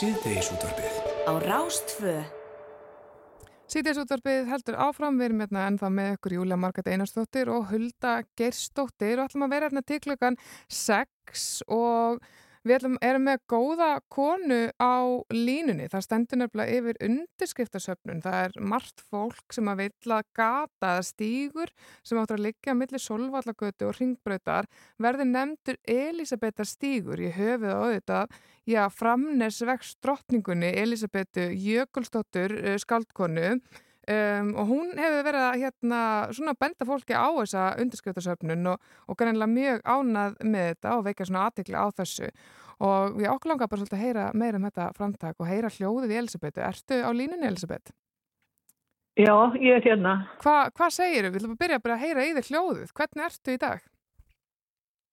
Síðdeisútvarpið Á Rástfö Sýtjarsútvarpið heldur áfram, við erum hérna ennþá með ykkur Júlia Margat Einarsdóttir og Hulda Geirsdóttir. Og ætlum að vera hérna til klukkan 6 og við erum með góða konu á línunni. Það stendur nefnilega yfir undirskriftasöfnun. Það er margt fólk sem að vilja gata eða stígur sem áttur að liggja millir solvallagötu og ringbrautar verði nefndur Elisabethar stígur í höfuð og auðvitað já, framnesvegs drottningunni Elisabetu Jökulsdóttur uh, skaldkonu um, og hún hefur verið að hérna, svona benda fólki á þessa undirskriftasöfnun og, og greinlega mjög ánað með þetta og veikja svona aðtekli á þessu og við okkur langar bara svolítið að heyra meira um þetta framtak og heyra hljóðið í Elisabetu. Ertu á línunni Elisabeth? Já, ég er hérna. Hva, hvað segir þú? Við ætlum að byrja bara að heyra í þér hljóðið. Hvernig ertu í dag?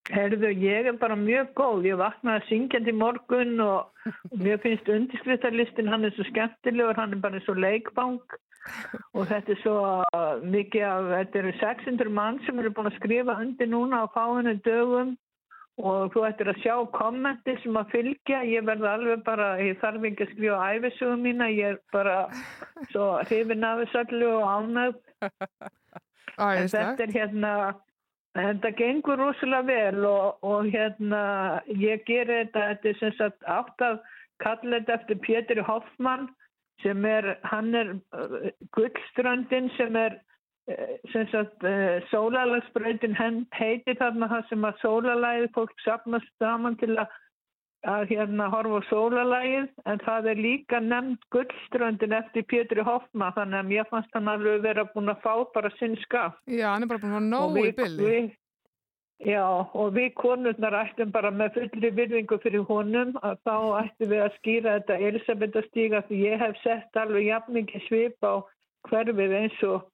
Herðu, ég er bara mjög góð. Ég vaknaði syngjandi morgun og mér finnst undirskriftarlistin, hann er svo skemmtilegur, hann er bara svo leikbank og þetta er svo mikið af, þetta eru 600 mann sem eru búin að skrifa undir núna á fáinu dögum. Og þú ættir að sjá kommenti sem að fylgja, ég verði alveg bara, ég þarf ekki að skrifa æfisögum mína, ég er bara svo hrifin af þessu allu og ánægð. En þetta er hérna, þetta gengur rosalega vel og, og hérna, ég ger þetta, þetta er sem sagt átt að kalla þetta eftir Pétur Hoffmann sem er, hann er uh, gullströndin sem er uh, sem sagt uh, sólalagsbreytin heitir þarna það sem að sólalægið fólk sapnast saman til að að hérna horfa sólalægið en það er líka nefnd gullströndin eftir Pétri Hoffmann þannig að mér fannst hann alveg vera búin að fá bara sinn skap Já, hann er bara búin að við- í bylli. Já, og við konurnar ættum bara með fullri virðingu fyrir honum að þá ættum við að skýra þetta Elisabethastíga því ég hef sett alveg jafn mikið svip á hverfið eins og,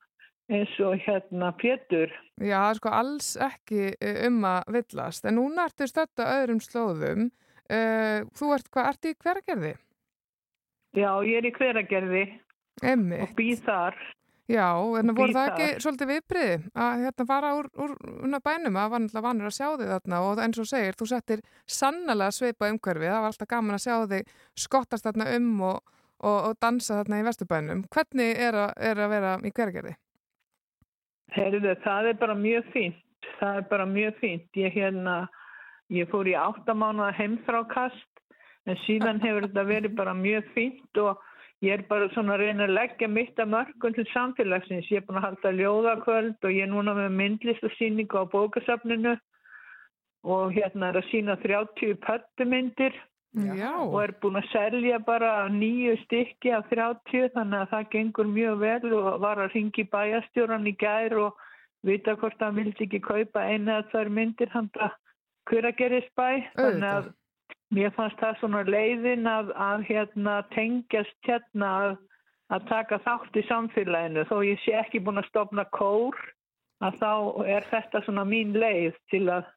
eins og hérna Pétur. Já, sko alls ekki uh, um að villast. En núna ertu stödd á öðrum slóðum. Uh, þú ert, hvað, ertu í hveragerði? Já, ég er í hveragerði Emmi. og býð þar. Já, en voru það ekki þar. svolítið viðbriði að hérna fara úr, úr, bænum að var náttúrulega vanur að sjá þig þarna og eins og segir, þú settir sannlega svipa umhverfi, það var alltaf gaman að sjá þig skottast þarna um og, og, og dansa þarna í vesturbænum. Hvernig er að, er að vera í hveragerði? Heyrðu, það er bara mjög fínt. Það er bara mjög fínt. Ég, hérna, ég fór í áttamánuða heimþrákast en síðan hefur þetta verið bara mjög fínt og ég er bara svona að reyna að leggja mitt að mörgum til samfélagsins. Ég er búin að halda ljóðakvöld og ég er núna með myndlistasýningu á bókasafninu og hérna er að sína 30 pöttumyndir Já. og er búin að selja bara nýju stykki af 30 þannig að það gengur mjög vel og var að ringi bæjastjóran í gær og vita hvort hann vildi ekki kaupa eina eða tvær myndir handa Kuragerisbæ þannig að mér fannst það svona leiðin að, að hérna tengjast hérna að, að taka þátt í samfélaginu þó ég sé ekki búin að stopna kór að þá er þetta svona mín leið til að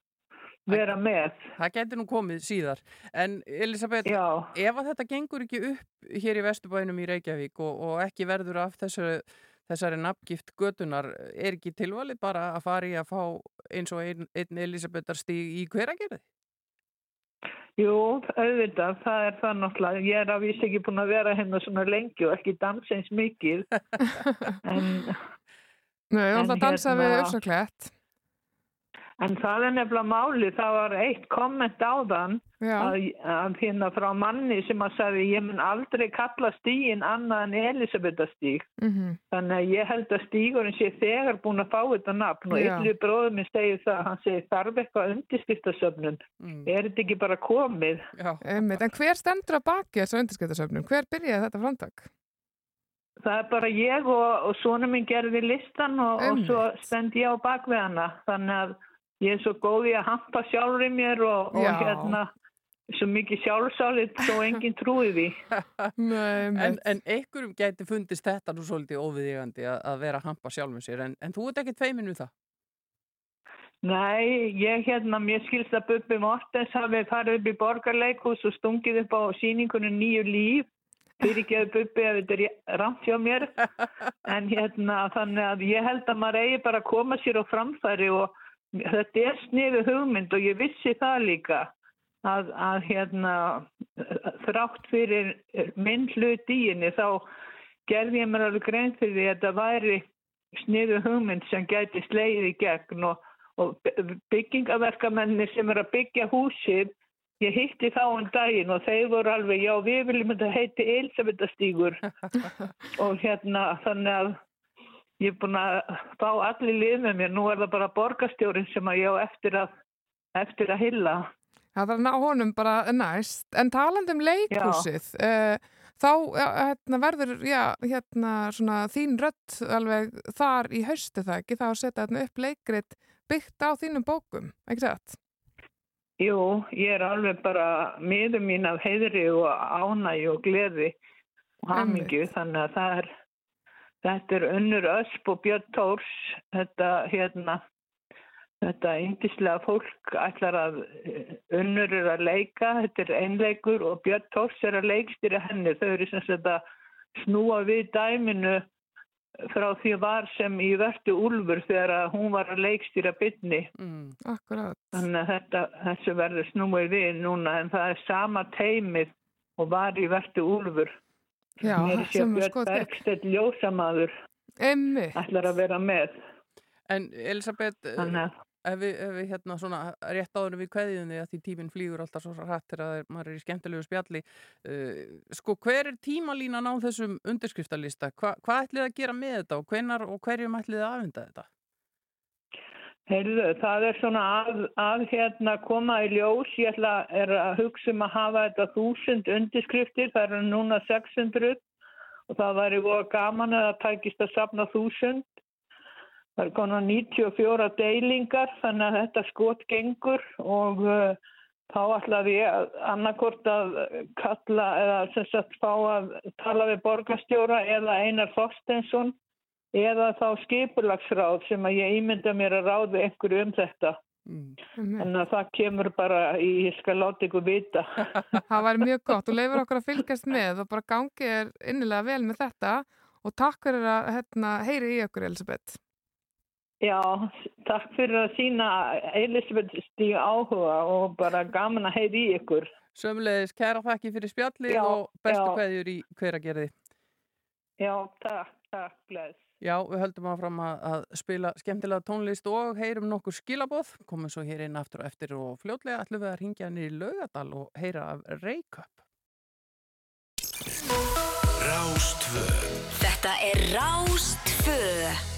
vera með. Það getur nú komið síðar. En Elisabeth, Já. ef að þetta gengur ekki upp hér í Vesturbænum í Reykjavík og, og ekki verður af þessari, þessari nafngift götunar, er ekki tilvalið bara að fara í að fá eins og einn ein Elisabethar stíg í hveragerði? Jú, auðvitað, það er það náttúrulega. Ég er að vísa ekki búin að vera hérna svona lengi og ekki dansa eins mikið. en, Nei, þú ætla að dansa við hérna- Ursaklett. En það er nefnilega máli, það var eitt komment á þann að, að hérna frá manni sem að sagði ég mun aldrei kalla stígin annað en Elisabethastíg. Mhm. Þannig að ég held að stígurinn sé þegar búin að fá þetta nafn og Já. yllu bróður minn segir það, hann segir þarf eitthvað undirskriftasöfnun. Er þetta ekki bara komið? Einmitt. En hver stendur að baki þessu undirskriftasöfnum? Hver byrjaði þetta framtak? Það er bara ég og, og svona minn gerði listan og, og svo stend ég á bakvið hana. Þannig að ég er svo góð í að hampa sjálfur í mér og, og hérna svo mikið sjálfsálit svo enginn trúi því. en, en einhverjum gæti fundist þetta nú svolítið óviðígandi að, að vera að hampa sjálfum sér en, en þú ert ekki tveimin við það Nei, ég hérna, mér skilst að Bubbi Mortens hafi farið upp í borgarleikhús og stungið upp á síningunum nýju líf. Fyrir ekki að Bubbi ef þetta er rámt hjá mér. En hérna, þannig að ég held að maður eigi bara að koma sér á framfæri og þetta er sniðu hugmynd og ég vissi það líka. Að, að hérna, þrátt fyrir minn hlut í henni þá gerði ég mér alveg grein fyrir því að þetta væri sniðu hugmynd sem gæti slegið í gegn og, og byggingaverkamennir sem er að byggja húsið ég hitti þá um daginn og þeir voru alveg já við viljum þetta heiti Elisabethastígur og hérna þannig að ég er búin að fá allir lið með mér nú er það bara borgarstjórin sem að ég á eftir að eftir að hylla Það er ná honum bara næst. En talandi um leikhúsið, uh, þá hérna, verður já, hérna, svona, þín rödd alveg þar í haustu það ekki? Það að setja hérna, upp leikrit byggt á þínum bókum, ekki satt? Jú, ég er alveg bara miður mín af heiðri og ánægi og gleði og hamingju þannig að það er þetta er Unnur Ösp og Björn Tórs þetta hérna þetta yndislega fólk ætlar að Unnur er að leika þetta er einleikur og Björn Tórs er að leikstýra henni þau eru sem sagt að snúa við dæminu frá því var sem í vertu úlfur þegar hún var að leikstýra bytni mm. Akkurat. Þannig að þetta, þessu verður snúið við núna en það er sama teimið og var í vertu úlfur. Já, Mér sé er Björn. Bergstedt ljósamaður Einmitt. ætlar að vera með. En Elisabeth, eh, að ef við, ef við hérna svona rétt áður en við því að því tíminn flýgur alltaf svo hratt þegar það er- maður er í skemmtilegu spjalli uh, sko hver er tímalínan á þessum undirskriftalista? Hva, hvað ætlið að gera með þetta og hvenar og hverjum ætlið að afhenda þetta? Heyrðu, það er svona að, að hérna koma í ljós, ég ætla að hugsa um að hafa þetta þúsund undirskriftir, það eru núna 600 og það væri voða gaman að það tækist að safna þúsund. Það er konar 94 deilingar þannig að þetta skot gengur. Og uh, þá ætlaði ég annarkort að kalla eða sem sagt fá að tala við borgarstjóra eða Einar Þorstensson eða þá skipulagsráð sem að ég ímynda mér að ráði einhverju um þetta. Þannig að það kemur bara í, ég skal láta ykkur vita. Það væri mjög gott og leifur okkur að fylgjast með og bara gangi er innilega vel með þetta og takk fyrir að hérna, heyri í okkur Elisabeth. Já, takk fyrir að sína Elisabeth stíga áhuga og bara gaman að heyri í ykkur. Sömulegis, kæra þakki fyrir spjallið Já, og bestu já. kveðjur í hveragerði. Já, takk, takk, bless. Já, við höldum áfram að, að spila skemmtilega tónlist og heyrum nokkur skilaboð, komum svo hér inn aftur og eftir og fljótlega ætlum við að ringja niður í laugadal og heyra af Reykjöp. Rástvö Þetta er Rástfö.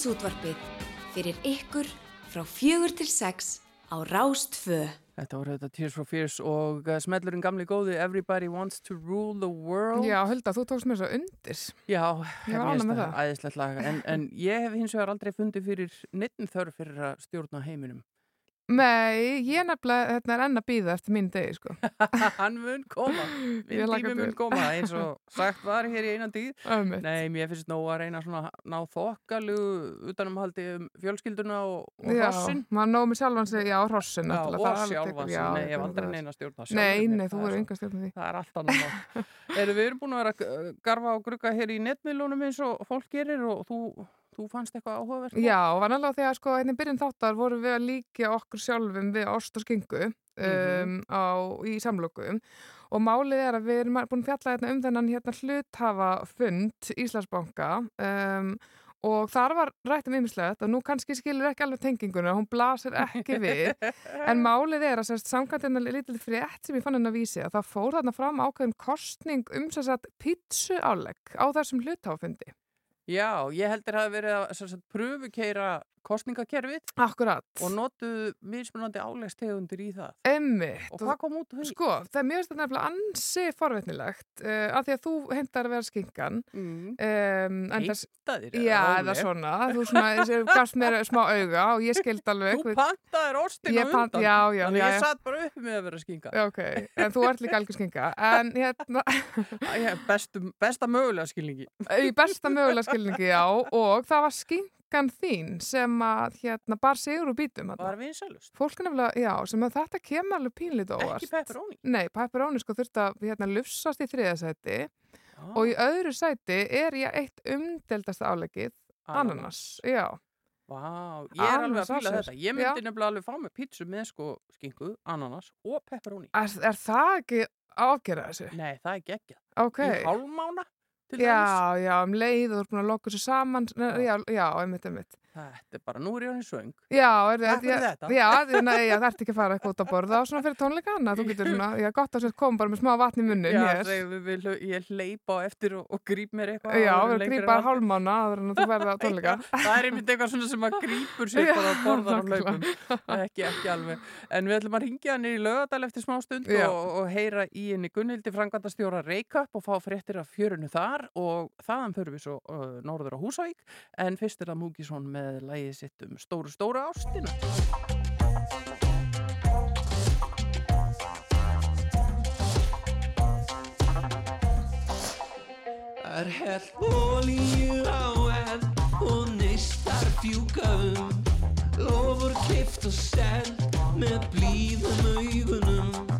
Síðdegis útvarpið fyrir ykkur frá fjögur til sex á Rástfö. Þetta voru þetta Tears for Fears og uh, smellurinn gamli góði Everybody Wants to Rule the World. Já, Hulda, þú tókst mér svo undir. Já, Ég með það. Æðislegt lag. En, en ég hef hins vegar aldrei fundið fyrir neittn þörf fyrir að stjórna heiminum. Nei, ég nefnilega, þetta er enn að býða eftir mín degi, sko. Hann mun koma. Minn tími mun koma eins og sagt var hér í einan tíð. Nei, mér finnst nóg að reyna svona að ná þokkalu utanumhaldi um fjölskylduna og, og Já, hrossin. maður nóg með sjálfan sig, já, hrossin. Já, náttúrulega, og sjálfan sig. já, Nei, ég hef aldrei neina stjórn Nei, sjálfri mér, nei, það þú er er svo- enga stjórn því. Það er allt annað mál. Erum við erum búin að vera að garfa og grugga hér í netmiðlunum eins og fólk gerir og þú, þú fannst eitthvað áhugavert? Já, vanalega þegar sko einnig byrjun þáttar vorum við að líka okkur sjálfum við ost og skingu um, Mhm. á, í samlokum og málið er að við erum búin að fjalla hérna um þennan hérna hluthafa fund Íslandsbanka um, og þar var rætt um ymmislegt og nú kannski skilur ekki alveg tenginguna, hún blasir ekki við en málið er að samkvæmt hérna lítil frétt sem ég fann henni að vísi að það fór þarna fram ákveðin kostning um sérst pítsu álegg á þessum hluthafafundi Já, ég heldur að það hafi verið að pröfukeira kostningakerfið Akkurat. og notuðu mismunandi álegstegundir í það. Emmitt. Og hvað kom út því? Sko, það er mjög stundin nefnilega ansi forvetnilegt uh, af því að þú heimtar að vera skinkan. Mm. Um, Heimtaðir? Já, eða svona. Þú svona, gafst mér smá auga og ég skild alveg. Þú pantaðir á pant- undan. já, já, Þannig já, ég satt bara uppi með að vera skinka. Já, ok. En þú ert líka algjör skinka. En hérna... Bestu, besta mögulega skilningi. Í besta mögulega skilningi, já. Og það var skinkan þín sem að hérna bar sigur úr bítum. Var vinsælust. Fólk nefnilega, já, sem að þetta kemur alveg pínlítið óvart. Ekki pepperoni. Nei, pepperoni sko þurft að hérna lufsast í þriðasæti og í öðru sæti er ég eitt umdeldasta álegið ananas. Já. Vá, ég er alveg Ananas að fýla þetta. Ég myndi nefnilega alveg fá með pítsu með sko skinku, ananas og pepperoni. Er, er það ekki ágera þessu? Nei, það er geggjað. Ok. Í hálfmána. Já, já, um leið og þú ert búin að lokka þessu saman. Já, já, einmitt, einmitt. Þetta er bara, nú er ég hann svöng. Já, er, Takk fyrir já, þetta. Já, að það ert ekki að fara eitthvað út að borða og svona fyrir tónleikana. Þú getur svona, já, gott að koma bara með smá vatn í munnin Já, segðu, við, við, ég hleypa á eftir og, og gríp mér eitthvað. Já, við er haldið. hálfmána áður en þú verða á tónleika. það er einmitt eitthvað svona sem að grípur sér bara að borða á hlaupum ekki, ekki alveg en við ætlum að ringja hann í lögadal eftir smá stund og, og heyra í henni Gunnhildi það með lægið sitt um stóru stóra ástina. Er hell olíu á eld og neistar fjúka um. Lofur kift og seld með blíðum augunum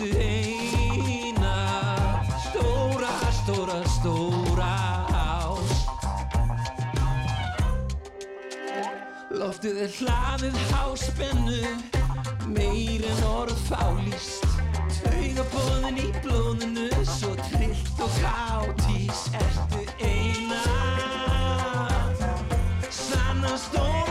Ertu eina Stóra, stóra, stóra ást Loftið er hlaðið háspennu Meir en orð fálýst Taugabóðin í blóðinu Svo trillt og káttís Ertu eina Sanna stóra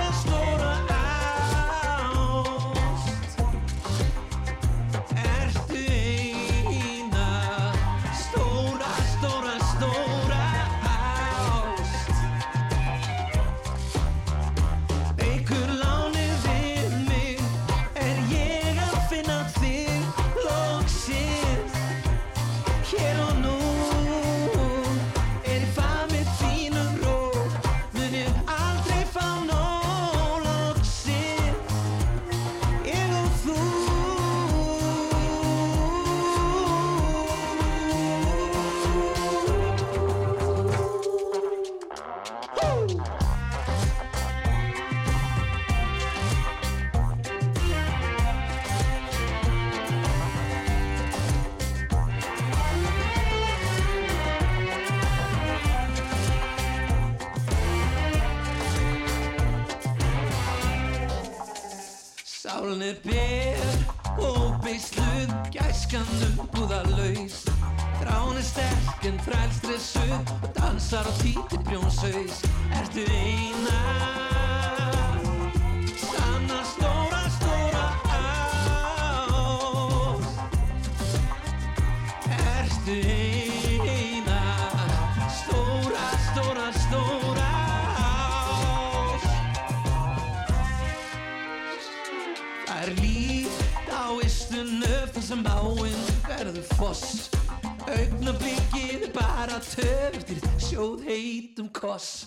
er ber og beisluð Gæskanum búðalaus Þrán er sterk en þrælstressuð Og dansar á títi brjónsaus Ertu eina old hate them cuss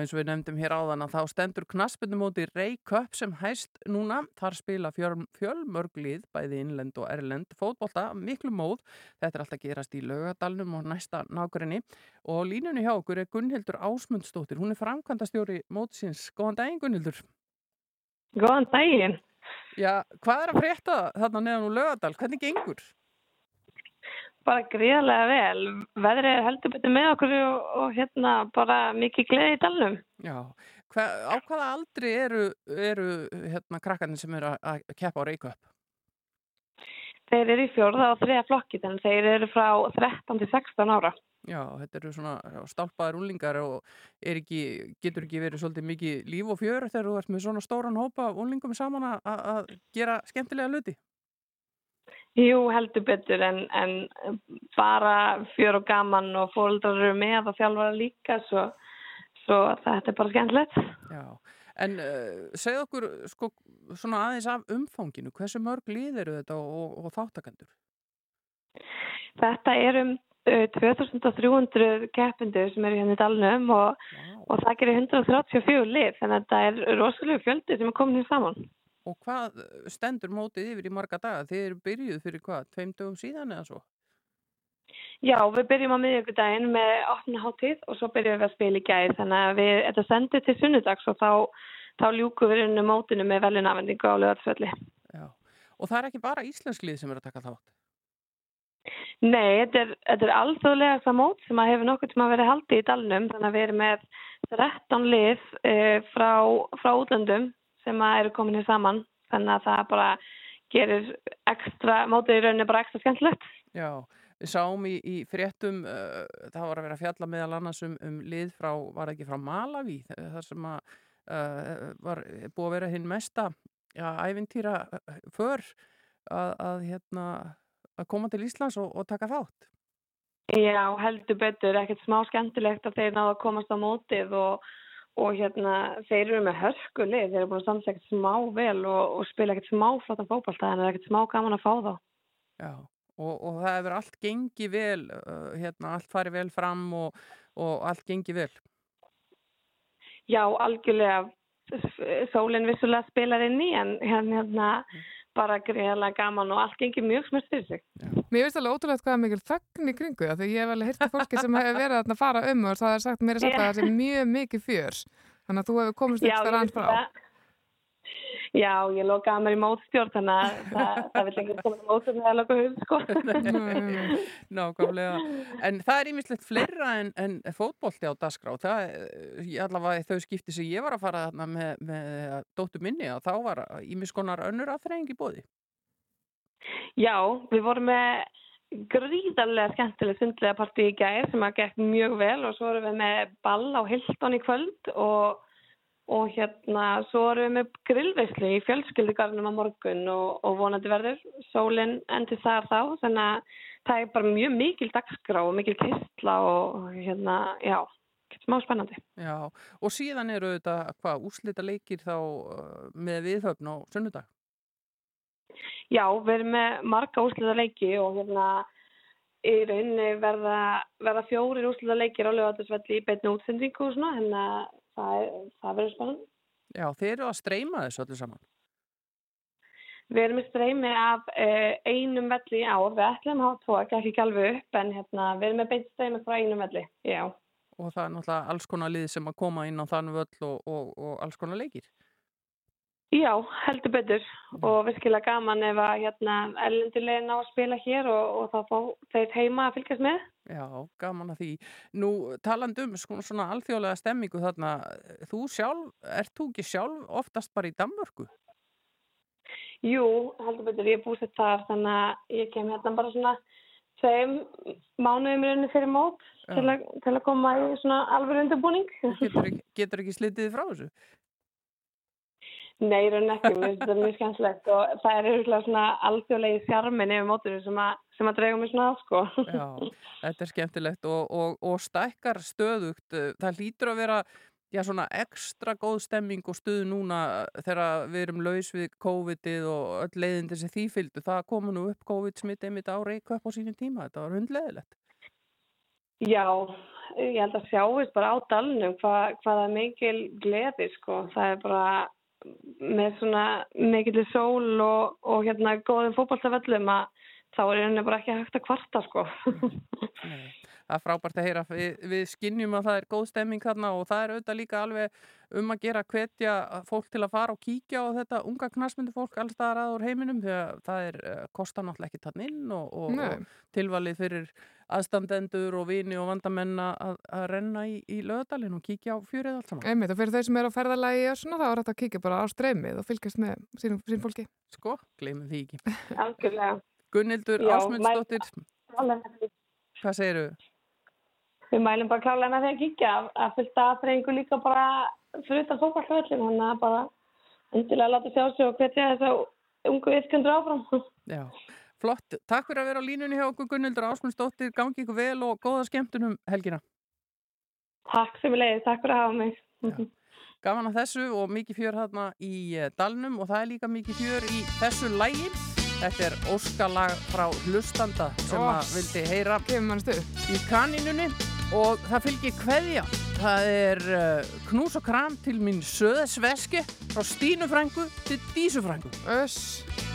eins og við nefndum hér áðan að þá stendur knaspindumóti Ray Cup sem hæst núna. Þar spila fjöl, fjölmörglið, bæði innlend og erlend, fótbolta, miklu móð. Þetta er alltaf gerast í laugadalnum og næsta nákværinni. Og línunni hjá okkur er Gunnhildur Ásmundsdóttir. Hún er framkvæmdastjóri mótsins. Góðan daginn, Gunnhildur. Góðan daginn. Já, hvað er að frétta þarna neðan úr laugadal? Hvernig gengur? Bara gríðarlega vel. Veðrið er heldur betur með okkur og, og hérna bara mikið gleði í dalnum. Já, hva, á hvaða aldri eru, eru hérna krakkarnir sem eru að- keppa á Cup? Þeir eru í fjórða og þriða flokki en þeir eru frá 13 til 16 ára. Já, þetta eru svona stálpaðar úlingar og er ekki, getur ekki verið svolítið mikið líf og fjör þegar þú ert með svona stóran hópa úlingum saman að- gera skemmtilega hluti. Jú, heldur betur en, en bara fjör og gaman og fóldrar eru með og þjálfara líka svo, svo þetta er bara skemmtilegt. Já, en uh, segð okkur sko svona aðeins af umfanginu, hversu mörg lið eru þetta og, og þáttakendur? Þetta er um uh, 2300 keppindur sem eru hérna í dalnum og, og það gerir 134 lið þannig að þetta er rosalega fjöldi sem er komin hér saman. Og hvað stendur mótið yfir í marga daga? Þið eru byrjuð fyrir hvað, tveim dögum síðan eða svo? Já, við byrjum á miðjögudaginn með 8. hátíð og svo byrjum við að spila í gæð þannig að við, þetta sendir til sunnudags og þá, þá ljúkum við unnu mótinu með velunafendingu á lögatsfölli. Já, og það er ekki bara íslensk lið sem eru að taka þátt? Nei, þetta er, er alþjóðlega það mót sem að hefur nokkuð tíma verið haldið í dalnum þannig að við erum með 13 lið e, frá, frá útlöndum sem að eru komin hér saman þannig að það bara gerir ekstra, mótið í rauninni bara ekstra skemmtilegt. Já, við sáum í, í fréttum, uh, það var að vera að fjalla meðal annars um, um lið frá, var það ekki frá Malawi, þar sem að uh, var búið að vera hinn mesta, já, ævintýra uh, för að, að, hérna, að koma til Íslands og, og taka þátt. Já, heldur betur, ekkert smá skemmtilegt að þeir náðu að komast á mótið og, og hérna, þeir eru með hörkulið, þeir eru búin að samsækja ekkert smá vel og, og spila ekkert smá flottan fótballta, en það er ekkert smá gaman að fá þá. Já, og, og það hefur allt gengið vel, uh, hérna, allt farið vel fram og, og allt gengið vel. Já, algjörlega, sólinn vissulega spilar inn í, en hérna, bara greiðlega gaman og allt gengið mjög smurt fyrir sig. Mér finnst alveg ótrúlega hvað er mikil þögn í kringu það því ég hef alveg hirtið fólki sem hefur verið að fara um og það er sagt mér er sagt að það sé mjög mikið fjör þannig að þú hefur komist Já, eitthvað ég rann frá það. Já, ég lokaði mér í mótstjórn þannig að það, það vil ekki koma í mótstjórn ég loka hug, sko. Nákvæmlega, en það er ímislegt fleira en, en fótbolti á dagskrá. Það, eh, allavega þau skipti sem ég var að fara þarna með, með dóttu minni og þá var ímiskonar önnur aðþreying í bóði Já, við vorum með gríðarlega skemmtileg sundlega partí í gær sem að gekk mjög vel og svo erum við með ball á Hilton í kvöld og, og hérna svo erum við með grillveislu í fjölskyldugarnum á morgun og, og vonandi verður sólinn endur þar þá. Þannig að það er bara mjög mikil dagskrá og mikil kistla og hérna, já, smá spennandi. Já, og síðan eru þetta hvað úslita leikir þá uh, með viðhöfn á sunnudag? Já, við erum með marga úrsluta leiki og hérna í rauninni verða, verða fjórir úrsluta leikir á lögatarsvelli í beinni útsendingu og svona, hérna það, það verður spennandi. Já, þeir eru að streyma þessu öllu saman. Við erum með streymi af uh, einum velli í ár, við ætlum að hafa tvo, ekki alveg upp, en hérna, við erum með beint streymi frá einum velli, já. Og það er náttúrulega alls konar lið sem að koma inn á þann völl og, og, og alls konar leikir. Já, heldur betur og virkilega gaman ef að hérna, ellendilegin á að spila hér og, og þá fá þeir heima að fylgjast með. Já, gaman að því. Nú, talandi um sko- svona alþjóðlega stemmingu þarna, þú sjálf, ert þú ekki sjálf oftast bara í Danmörku? Jú, heldur betur, ég er búsett þar þannig að ég kem hérna bara svona tveim mánuðum í rauninni fyrir mót til, að, til að koma í svona alveg undirbúning. Getur ekki, getur ekki slitið frá þessu? Nei, ekki, mér finnst þetta mjög skemmtilegt og það er auðvitað svona alþjóðlegi sjarmin yfir mótinu sem að, sem að drega mig svona af, sko. Já, þetta er skemmtilegt og, og, og stækkar stöðugt. Það hlýtur að vera já, svona ekstra góð stemming og stuð núna þegar við erum laus við COVID-ið og öll leiðindi sem því fylgdu. Það komu nú upp COVID-smitt einmitt á Reykjavík á sínum tíma. Þetta var hundleðilegt. Já, ég held að sjáist bara á dalnum hvað, hvað það er mikil gleði, sko. Það er bara með svona mikill sól og, og hérna góðum fótballtaföllum að þá er einhvern bara ekki hægt að kvarta, sko. Það er frábært að heyra. Við, við skinnjum að það er góð stemming þarna og það er auðvitað líka alveg um að gera hvetja fólk til að fara og kíkja á þetta unga knasmyndu fólk allstaðar aður heiminum því að það er, eh, kostar náttúrulega ekki þann inn og, og, og tilvalið fyrir aðstandendur og vini og vandamenn að, að renna í, í lögadalinn og kíkja á fjörið allt saman. Einmitt, og fyrir þau sem eru á ferðalagi og svona, þá er þetta að kíkja bara á streymið og fylgjast með sínum, sínum fólki. Sko, gleymum því ekki. Algjörlega. Gunnildur Ásmundsdóttir, hvað segirðu? Við mælum bara klálega því að kíkja að fylgta aðfreyingu líka bara fyrir þetta fókvallvöllin, þannig að bara endilega láta sjá sig og hvetja þess að ungu yfkendur áfram. Já, flott. Takk fyrir að vera á línunni hjá okkur Gunnildur Ásmundsdóttir. Gangi ykkur vel og góða skemmtunum helgina. Takk sem við leiðið, takk fyrir að hafa mig. Gaman að þessu og mikið fjör þarna í eh, dalnum og það er líka mikið fjör í þessu lægi. Þetta er óskalag frá hlustanda sem Ó, að vildi heyra í kaninunni og það fylgir kveðja. Það er uh, knús og kram til mín söðesveski frá Stínu frængu til Dísu frængu. Öss.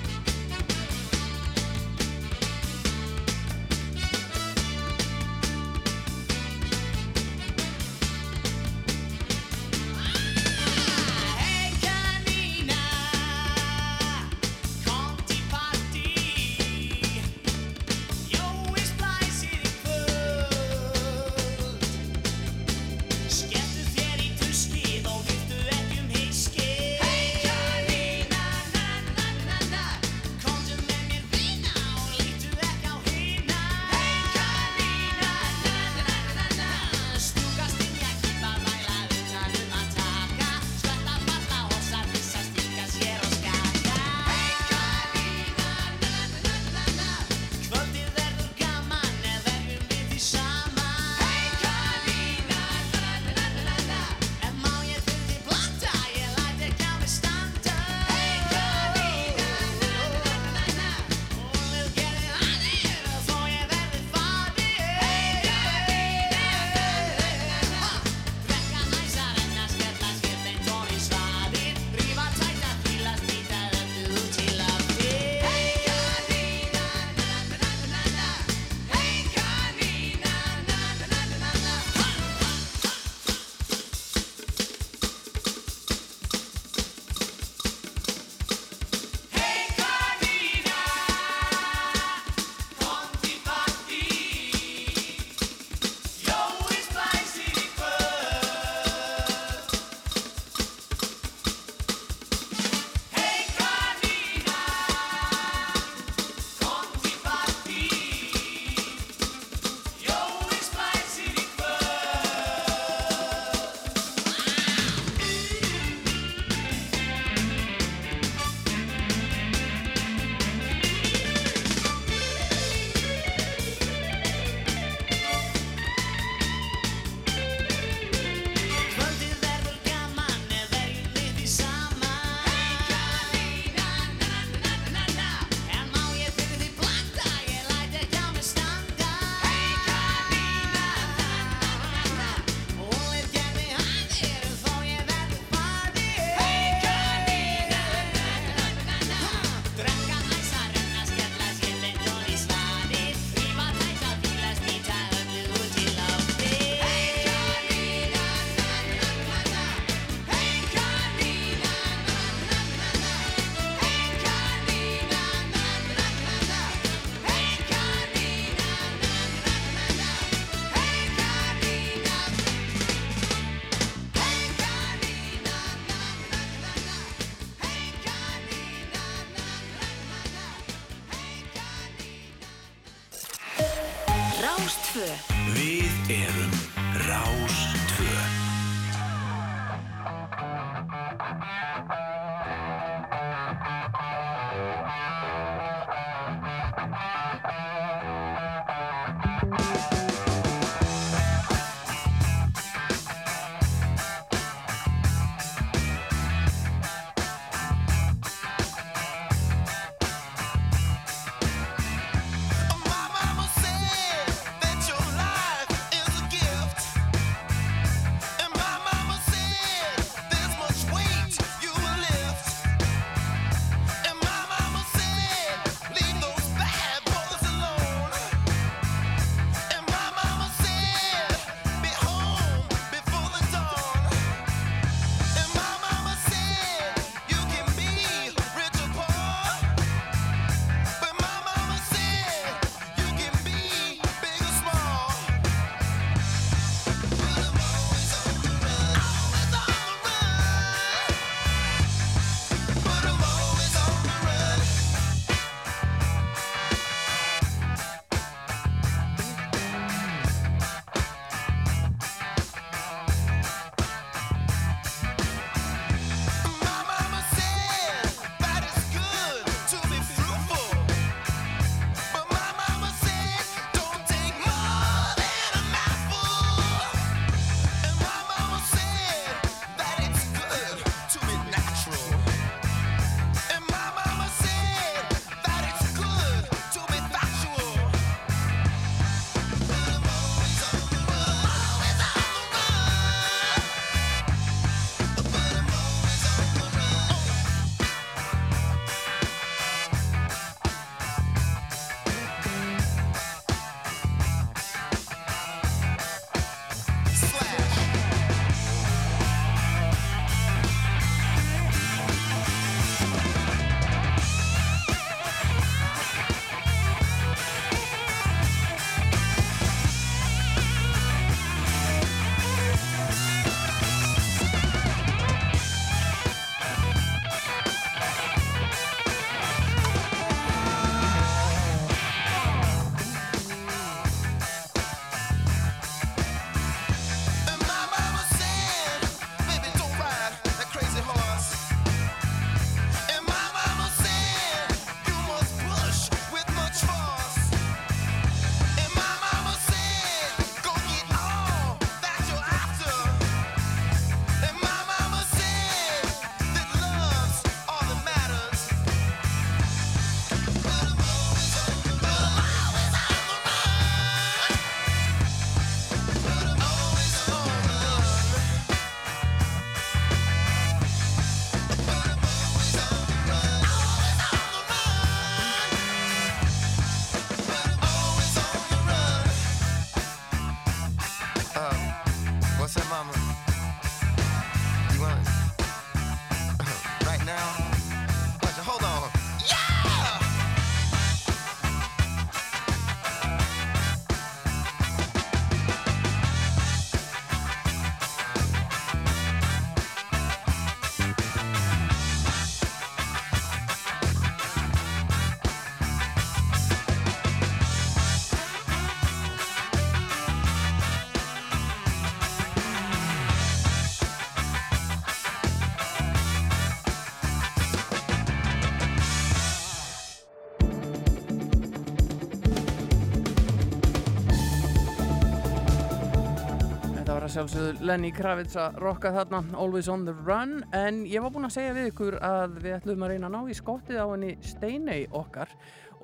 Að sjálfsögðu Lenny Kravitz að rocka þarna Always on the Run. En ég var búinn að segja við ykkur að við ætlum að reyna að ná í skottið á henni Steinei okkar.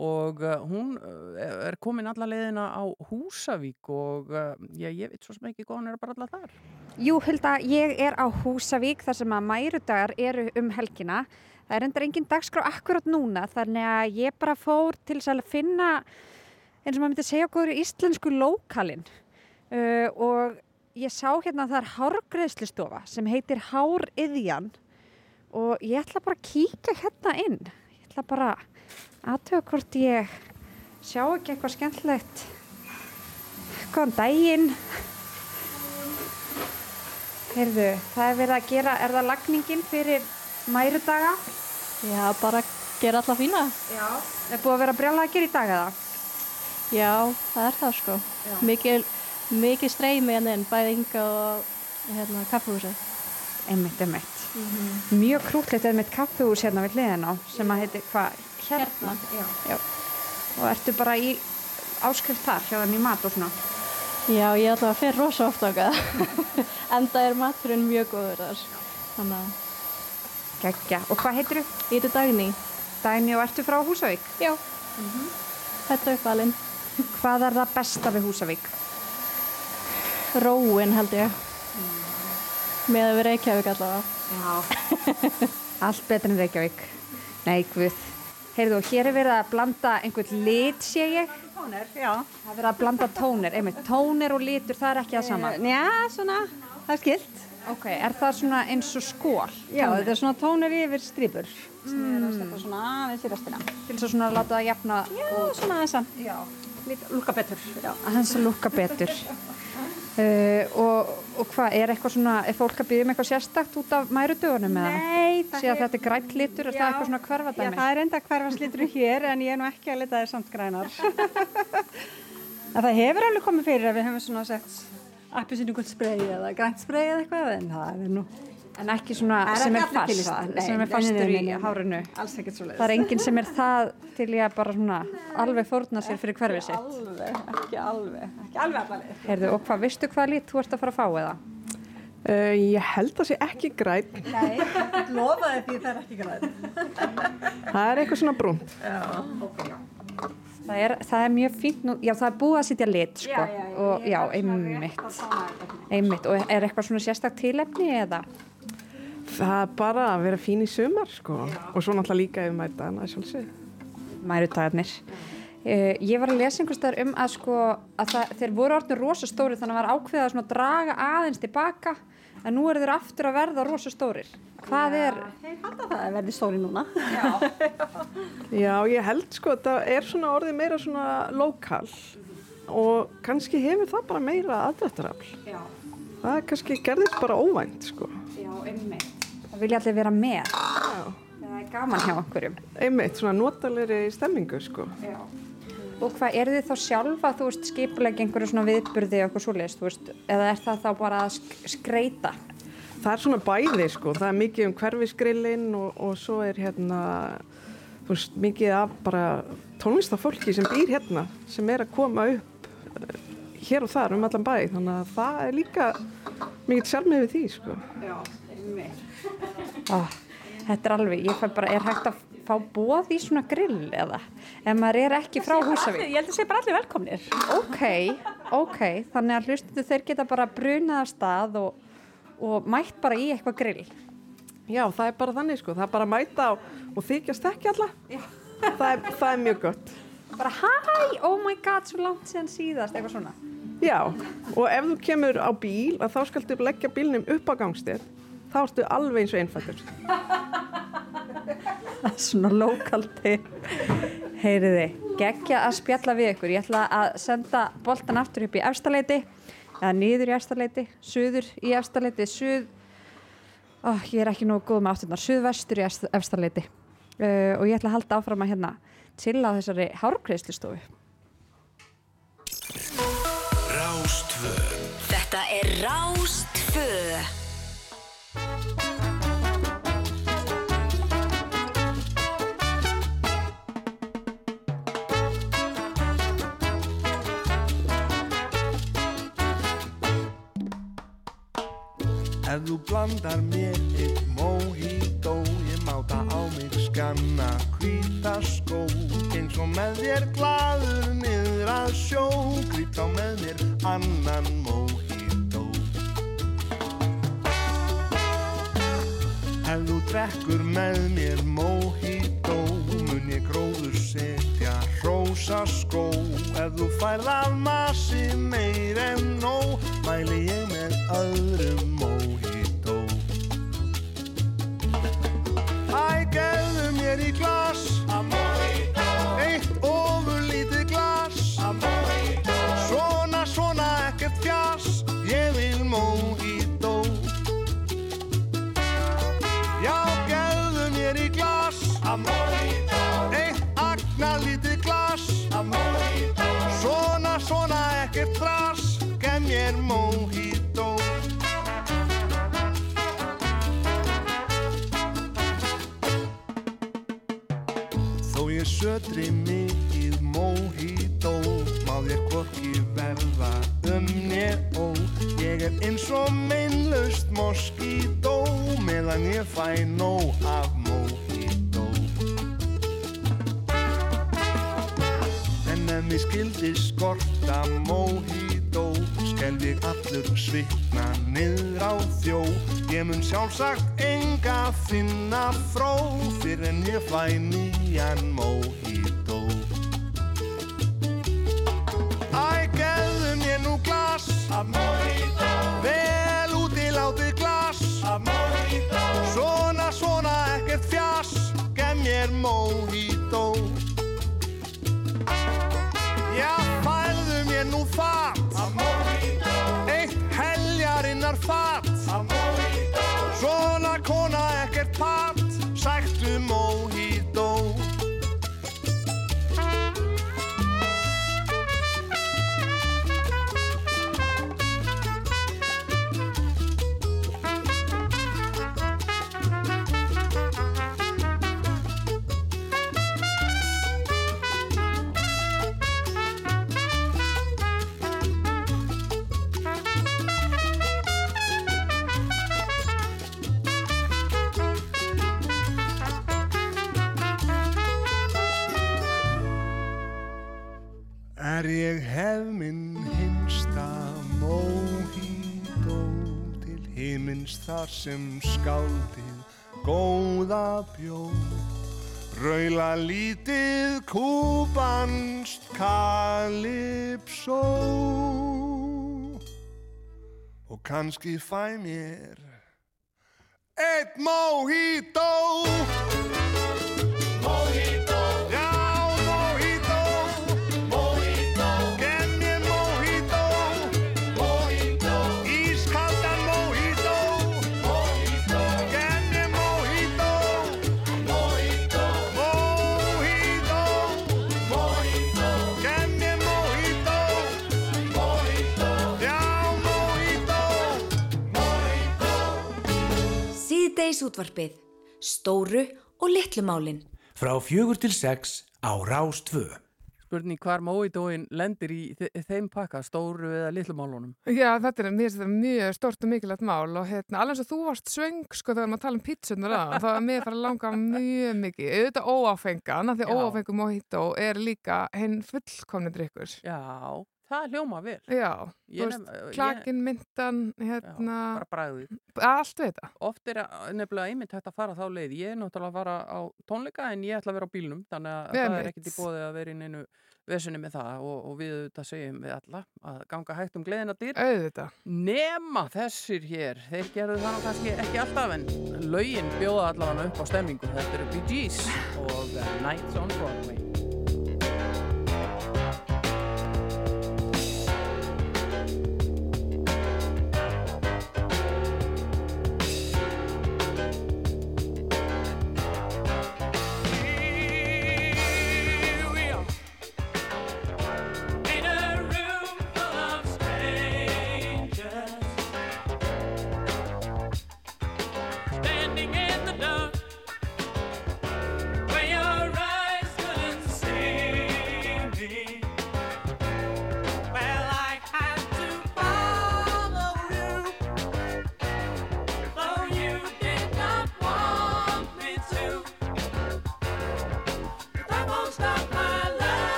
Og uh, hún uh, er komin alla leiðina á Húsavík og uh, já, ég veit svo sem ekki hvað hún er bara alla þar. Jú, Hulda, ég er á Húsavík þar sem að mærudagar eru um helgina. Það er endur engin dagskrá akkurat núna þannig að ég bara fór til að finna eins og maður myndi segja okkur íslensku lókalinn. Uh, og ég sá hérna að það er hárgreðslustofa sem heitir Háriðjan og ég ætla bara að kíka hérna inn. Ég ætla bara aðtöða hvort ég sjá ekki eitthvað skemmtilegt. Góðan daginn. Heyrðu, það er verið að gera, er það lagningin fyrir mærudaga? Já, bara gera alla fína. Já. Er búið að vera gera í dag eða? Já, það er það sko. Mikil, mikil streymi hérna inn, bæði hinga og hérna kaffehúsið. Einmitt, einmitt. Mhm. Mjög krútlegt eða mitt kaffihús hérna við hliðin á sem að heiti hvað? Hérna, já. já. Og ertu bara í áskrift þar hjá í mat og svona? Já, ég ætla að fyrir rosa oft okkar. Enda er maturinn mjög góður þar. Þannig að... Gekkja. Og hvað heitir þú? Ég heiti Dagný. Dagný og ertu frá Húsavík? Já. Þetta er uppalinn. Hvað er það besta við Húsavík? Róin held ég. Með að við Reykjavík allavega. Já. Allt betur en Reykjavík. Nei, guð. Heyrðu, og hér er verið að blanda einhvern lit, sé ég. Tónir, já. Það er verið að blanda tónir, einmitt. Tónir og litur, það er ekki það sama. Eh, Já, svona, það er skilt. Ok, er það svona eins og skól? Já, Tónir? þetta er svona tónir yfir strýpur. Sem ég er að Mm. setja svona aðeins í restina. Til þess að svona láta það jafna Já, svona aðeins að. Já. Lúka betur, að lúka betur. Uh, og, og hvað, er eitthvað svona, er fólk að byggja um eitthvað sérstakt út af mærudögunum eða? Nei, það Sér að þetta er grænt litur, er það eitthvað svona Já, hverfadæmi? það er enda hverfarslitur hér en ég er nú ekki að leta þér samt grænar. það hefur alveg komið fyrir að við hefum svona sett appisinu sprey eða grænt sprey eða eitthvað en það er nú... En ekki svona Það er sem er fast, það. Nei, sem er fastur nei, nei, í nei, nei. hárinu. Alls ekkert svoleiðis. Það er enginn sem er það til að bara svona alveg fórna sér fyrir hverfið sitt. Alveg, ekki alveg, ekki alveg. Heyrðu, og hvað, veistu hvað lit þú ert að fara að fá eða? Uh, ég held að sé ekki græn. Nei, ég lofa þið því það er ekki græn. Það er eitthvað svona brúnt. Já, ok. Það er, það er mjög fínt nú, já það er búið að sitja lit sko Já, já, já, og ég já, einmitt, einmitt og er eitthvað svona sérstak tilefni eða? Það er bara að vera fín í sumar sko og svo náttúrulega líka yfir mærdagana að sjálfsög. Mærutagarnir. Uh, ég var að lesa einhvers staðar um að sko að það, þeir voru orðin rosa stórir þannig að var ákveðið að draga aðeins tilbaka en nú eru þeir aftur að verða rosa stórir. Hvað er? Þeir halda það að verði stóri núna. Já, ég held sko að það er svona orðið meira svona lokal og kannski hefur það bara meira aðdrættarafl. Já. Það er kannski gerðist bara óvænt sko. Já, einmitt. Það vilja allir vera með. Já. Það er gaman hjá okkurum. Einmitt, svona notalegri stemmingu sko. Já. Og hvað, eru þið þá sjálfa, þú veist, skipuleg einhverju svona viðburði og eitthvað svoleiðist, þú veist, eða er það þá bara að sk skreita? Það er svona bæði sko, það er mikið um hverfisgrillin og, og svo er hérna, þú veist, mikið af bara tónlistafólki sem býr hérna, sem er að koma upp eh, hér og þar um allan bæ, þannig að það er líka mikið sjálfmið við því sko. Já, einmitt. Ó, þetta er alveg, ég fæ bara, er hægt að fá bóð í svona grill eða? Ef maður er ekki frá Húsavík? Ég held að sé bara allir velkomnir. Ok, ok, þannig að hlustuðu þeir geta bara brunað af stað og, og mætt bara í eitthvað grill. Já, það er bara þannig sko, það er bara að mæta og, og þykjast ekki alla. Það er, það er mjög gott. Bara hæ, oh my god, svo langt síðan síðast, eitthvað svona. Já, og ef þú kemur á bíl, að þá skaltu leggja bílnum upp á gangstétt, þá ertu alveg eins og einfaldur. svona lokalti heyriði, geggja að spjalla við ykkur ég ætla að senda boltan aftur upp í efstaleiti eða niður í efstaleiti, suður í efstaleiti suð oh, ég er ekki nógu góð með átturnar, suðvestur í efst- efstaleiti uh, og ég ætla að halda áfram að hérna til á þessari hárgreislustofu Rástvö Þetta er Rástfö. Ef þú blandar mér eitt mojito Ég máta á mig skanna hvíta skó Eins og með þér glaður niður að sjó Grýt á með mér annan mojito. Ef þú drekkur með mér mojito Mun ég gróður setja rósa skó. Ef þú færð af massi meir en nóg Mæli ég með öðrum mojito gefðu mér í glas sötri mikið mojito. Má þér hvorki verða um nér ó. Ég er eins og meinlaust moskító Meðan ég fæ nóg af mojito. En ef mér skildi skorta Skelf ég allur svitna niður á þjó Ég mun sjálfsagt enga finna fró Fyrir en ég fæ nýjan mojito. Æ, gefðu mér nú glas Af mojito. Vel úti látið glas Af mojito. Svona, svona, ekkert fjas. Gef mér mojito. Já, fælðu mér nú Eitt heljarinnar fat. Af mojito Svona kona ekkert pat þar sem skáldið góða bjóð Raula lítið kúbanst kalipsó. Og kannski fæ mér eitt mojito. Mojito Síðdeis útvarpið. Stóru og litlu málin. Frá fjögur til sex á Rás 2. Spurning hvar móitóin lendir í þe þeim pakka, stóru eða litlu málunum. Já, þetta er, þetta mjög stort og mikilvægt mál og hérna, alveg eins og þú varst svöng sko þegar maður tala um pítsunar að þá er mér fara að langa mjög mikið auðvitað óáfengan, af því óáfengum mojito er líka hinn fullkomni drikkur Já, það hljóma vel. Já, Ég nefn- ég- klakin, myndan hérna, Bara bragðið. allt við þetta Oft er nefnilega einmitt hægt að fara þá leið. Ég er náttúrulega að fara á tónleika en ég ætla að vera á bílnum þannig að það er ekkert í bóði að vera í neinu vesinni með það og, og við auðvitað segjum við alla að ganga hægt um gleðina dyr. Auðvitað. Nema þessir hér, þeir gerðu það nú kannski ekki alltaf en lögin bjóða allavega upp á stemmingu. Þetta eru Gees og Nights on Broadway.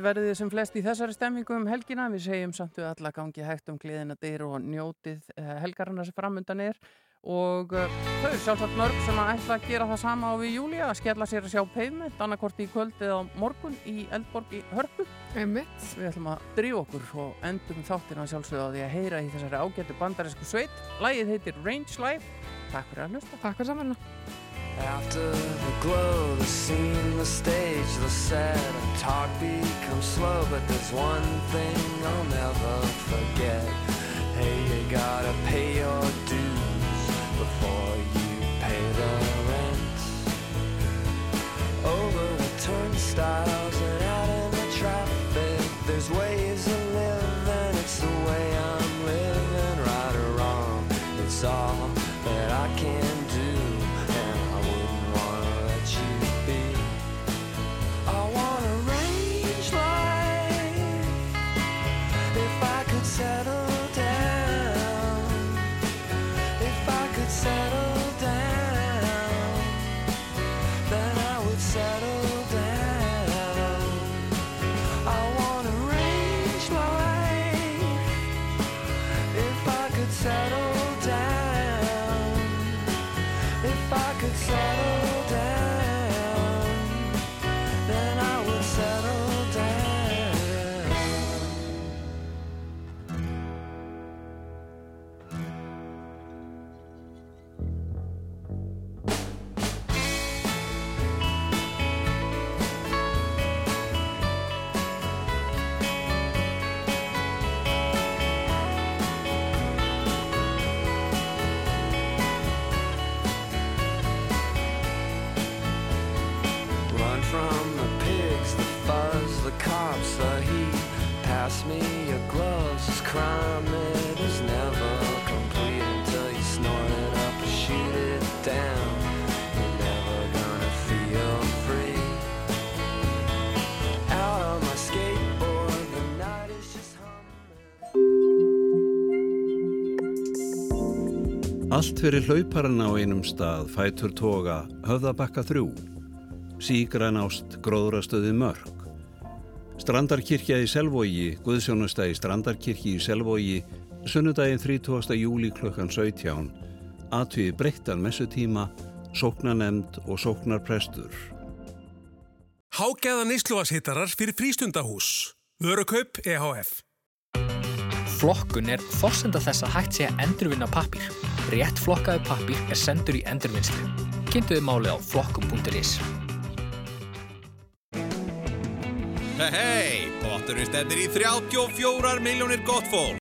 Vonandi verðið þið sem flest í þessari stemmingu um helgina. Við segjum samt við alla gangi hægt um gleðina dyr og njótið uh, helgarna sem framundan er. Og uh, þau er sjálfsagt mörg sem að ætla að gera það sama á við júli að skella sér að sjá pavement annarkort í kvöld eða morgun í Eldborg í Hörpu. Einmitt. Við ætlum að drífa okkur og endum þáttina sjálfsögða því að heyra í þessari ágættu bandarísku sveit. Lægið heitir Range Life. Takk fyrir að hlusta. Takk fyrir saman. After the glow, the scene, the stage, the set, talk becomes slow. But there's one thing I'll never forget. Hey, you gotta pay your dues before you pay the rent. Over the turnstiles and out in the traffic, there's ways live, and it's the way I'm living, right or wrong. It's all that I can gloves, this crime it is never complete until you snort it up and shoot it down. You're never gonna feel free. Out on my skateboard, the night is just Allt fyrir hlauparinn á einum stað fætur toga höfðabakka þrjú. Sígræn ást gróðrastöði mörg. Strandarkirkja í Selvogi, Guðsjónustæði Strandarkirkji í Selvogi, sunnudaginn 30. júli klukkan 17. Atviði breyttan messutíma, sóknanemnd og sóknarprestur. Hágæða nýsluvarshittarar fyrir frístundahús. Vörukaup EHF. Flokkun er forsenda þess að hægt sé að endurvinna pappír. Rétt flokkaðu pappír er sendur í endurvinnslu. Kynntuðu málið á flokkum.is. Hei, hei, potturinn stefnir í 34 miljónir gott fólk.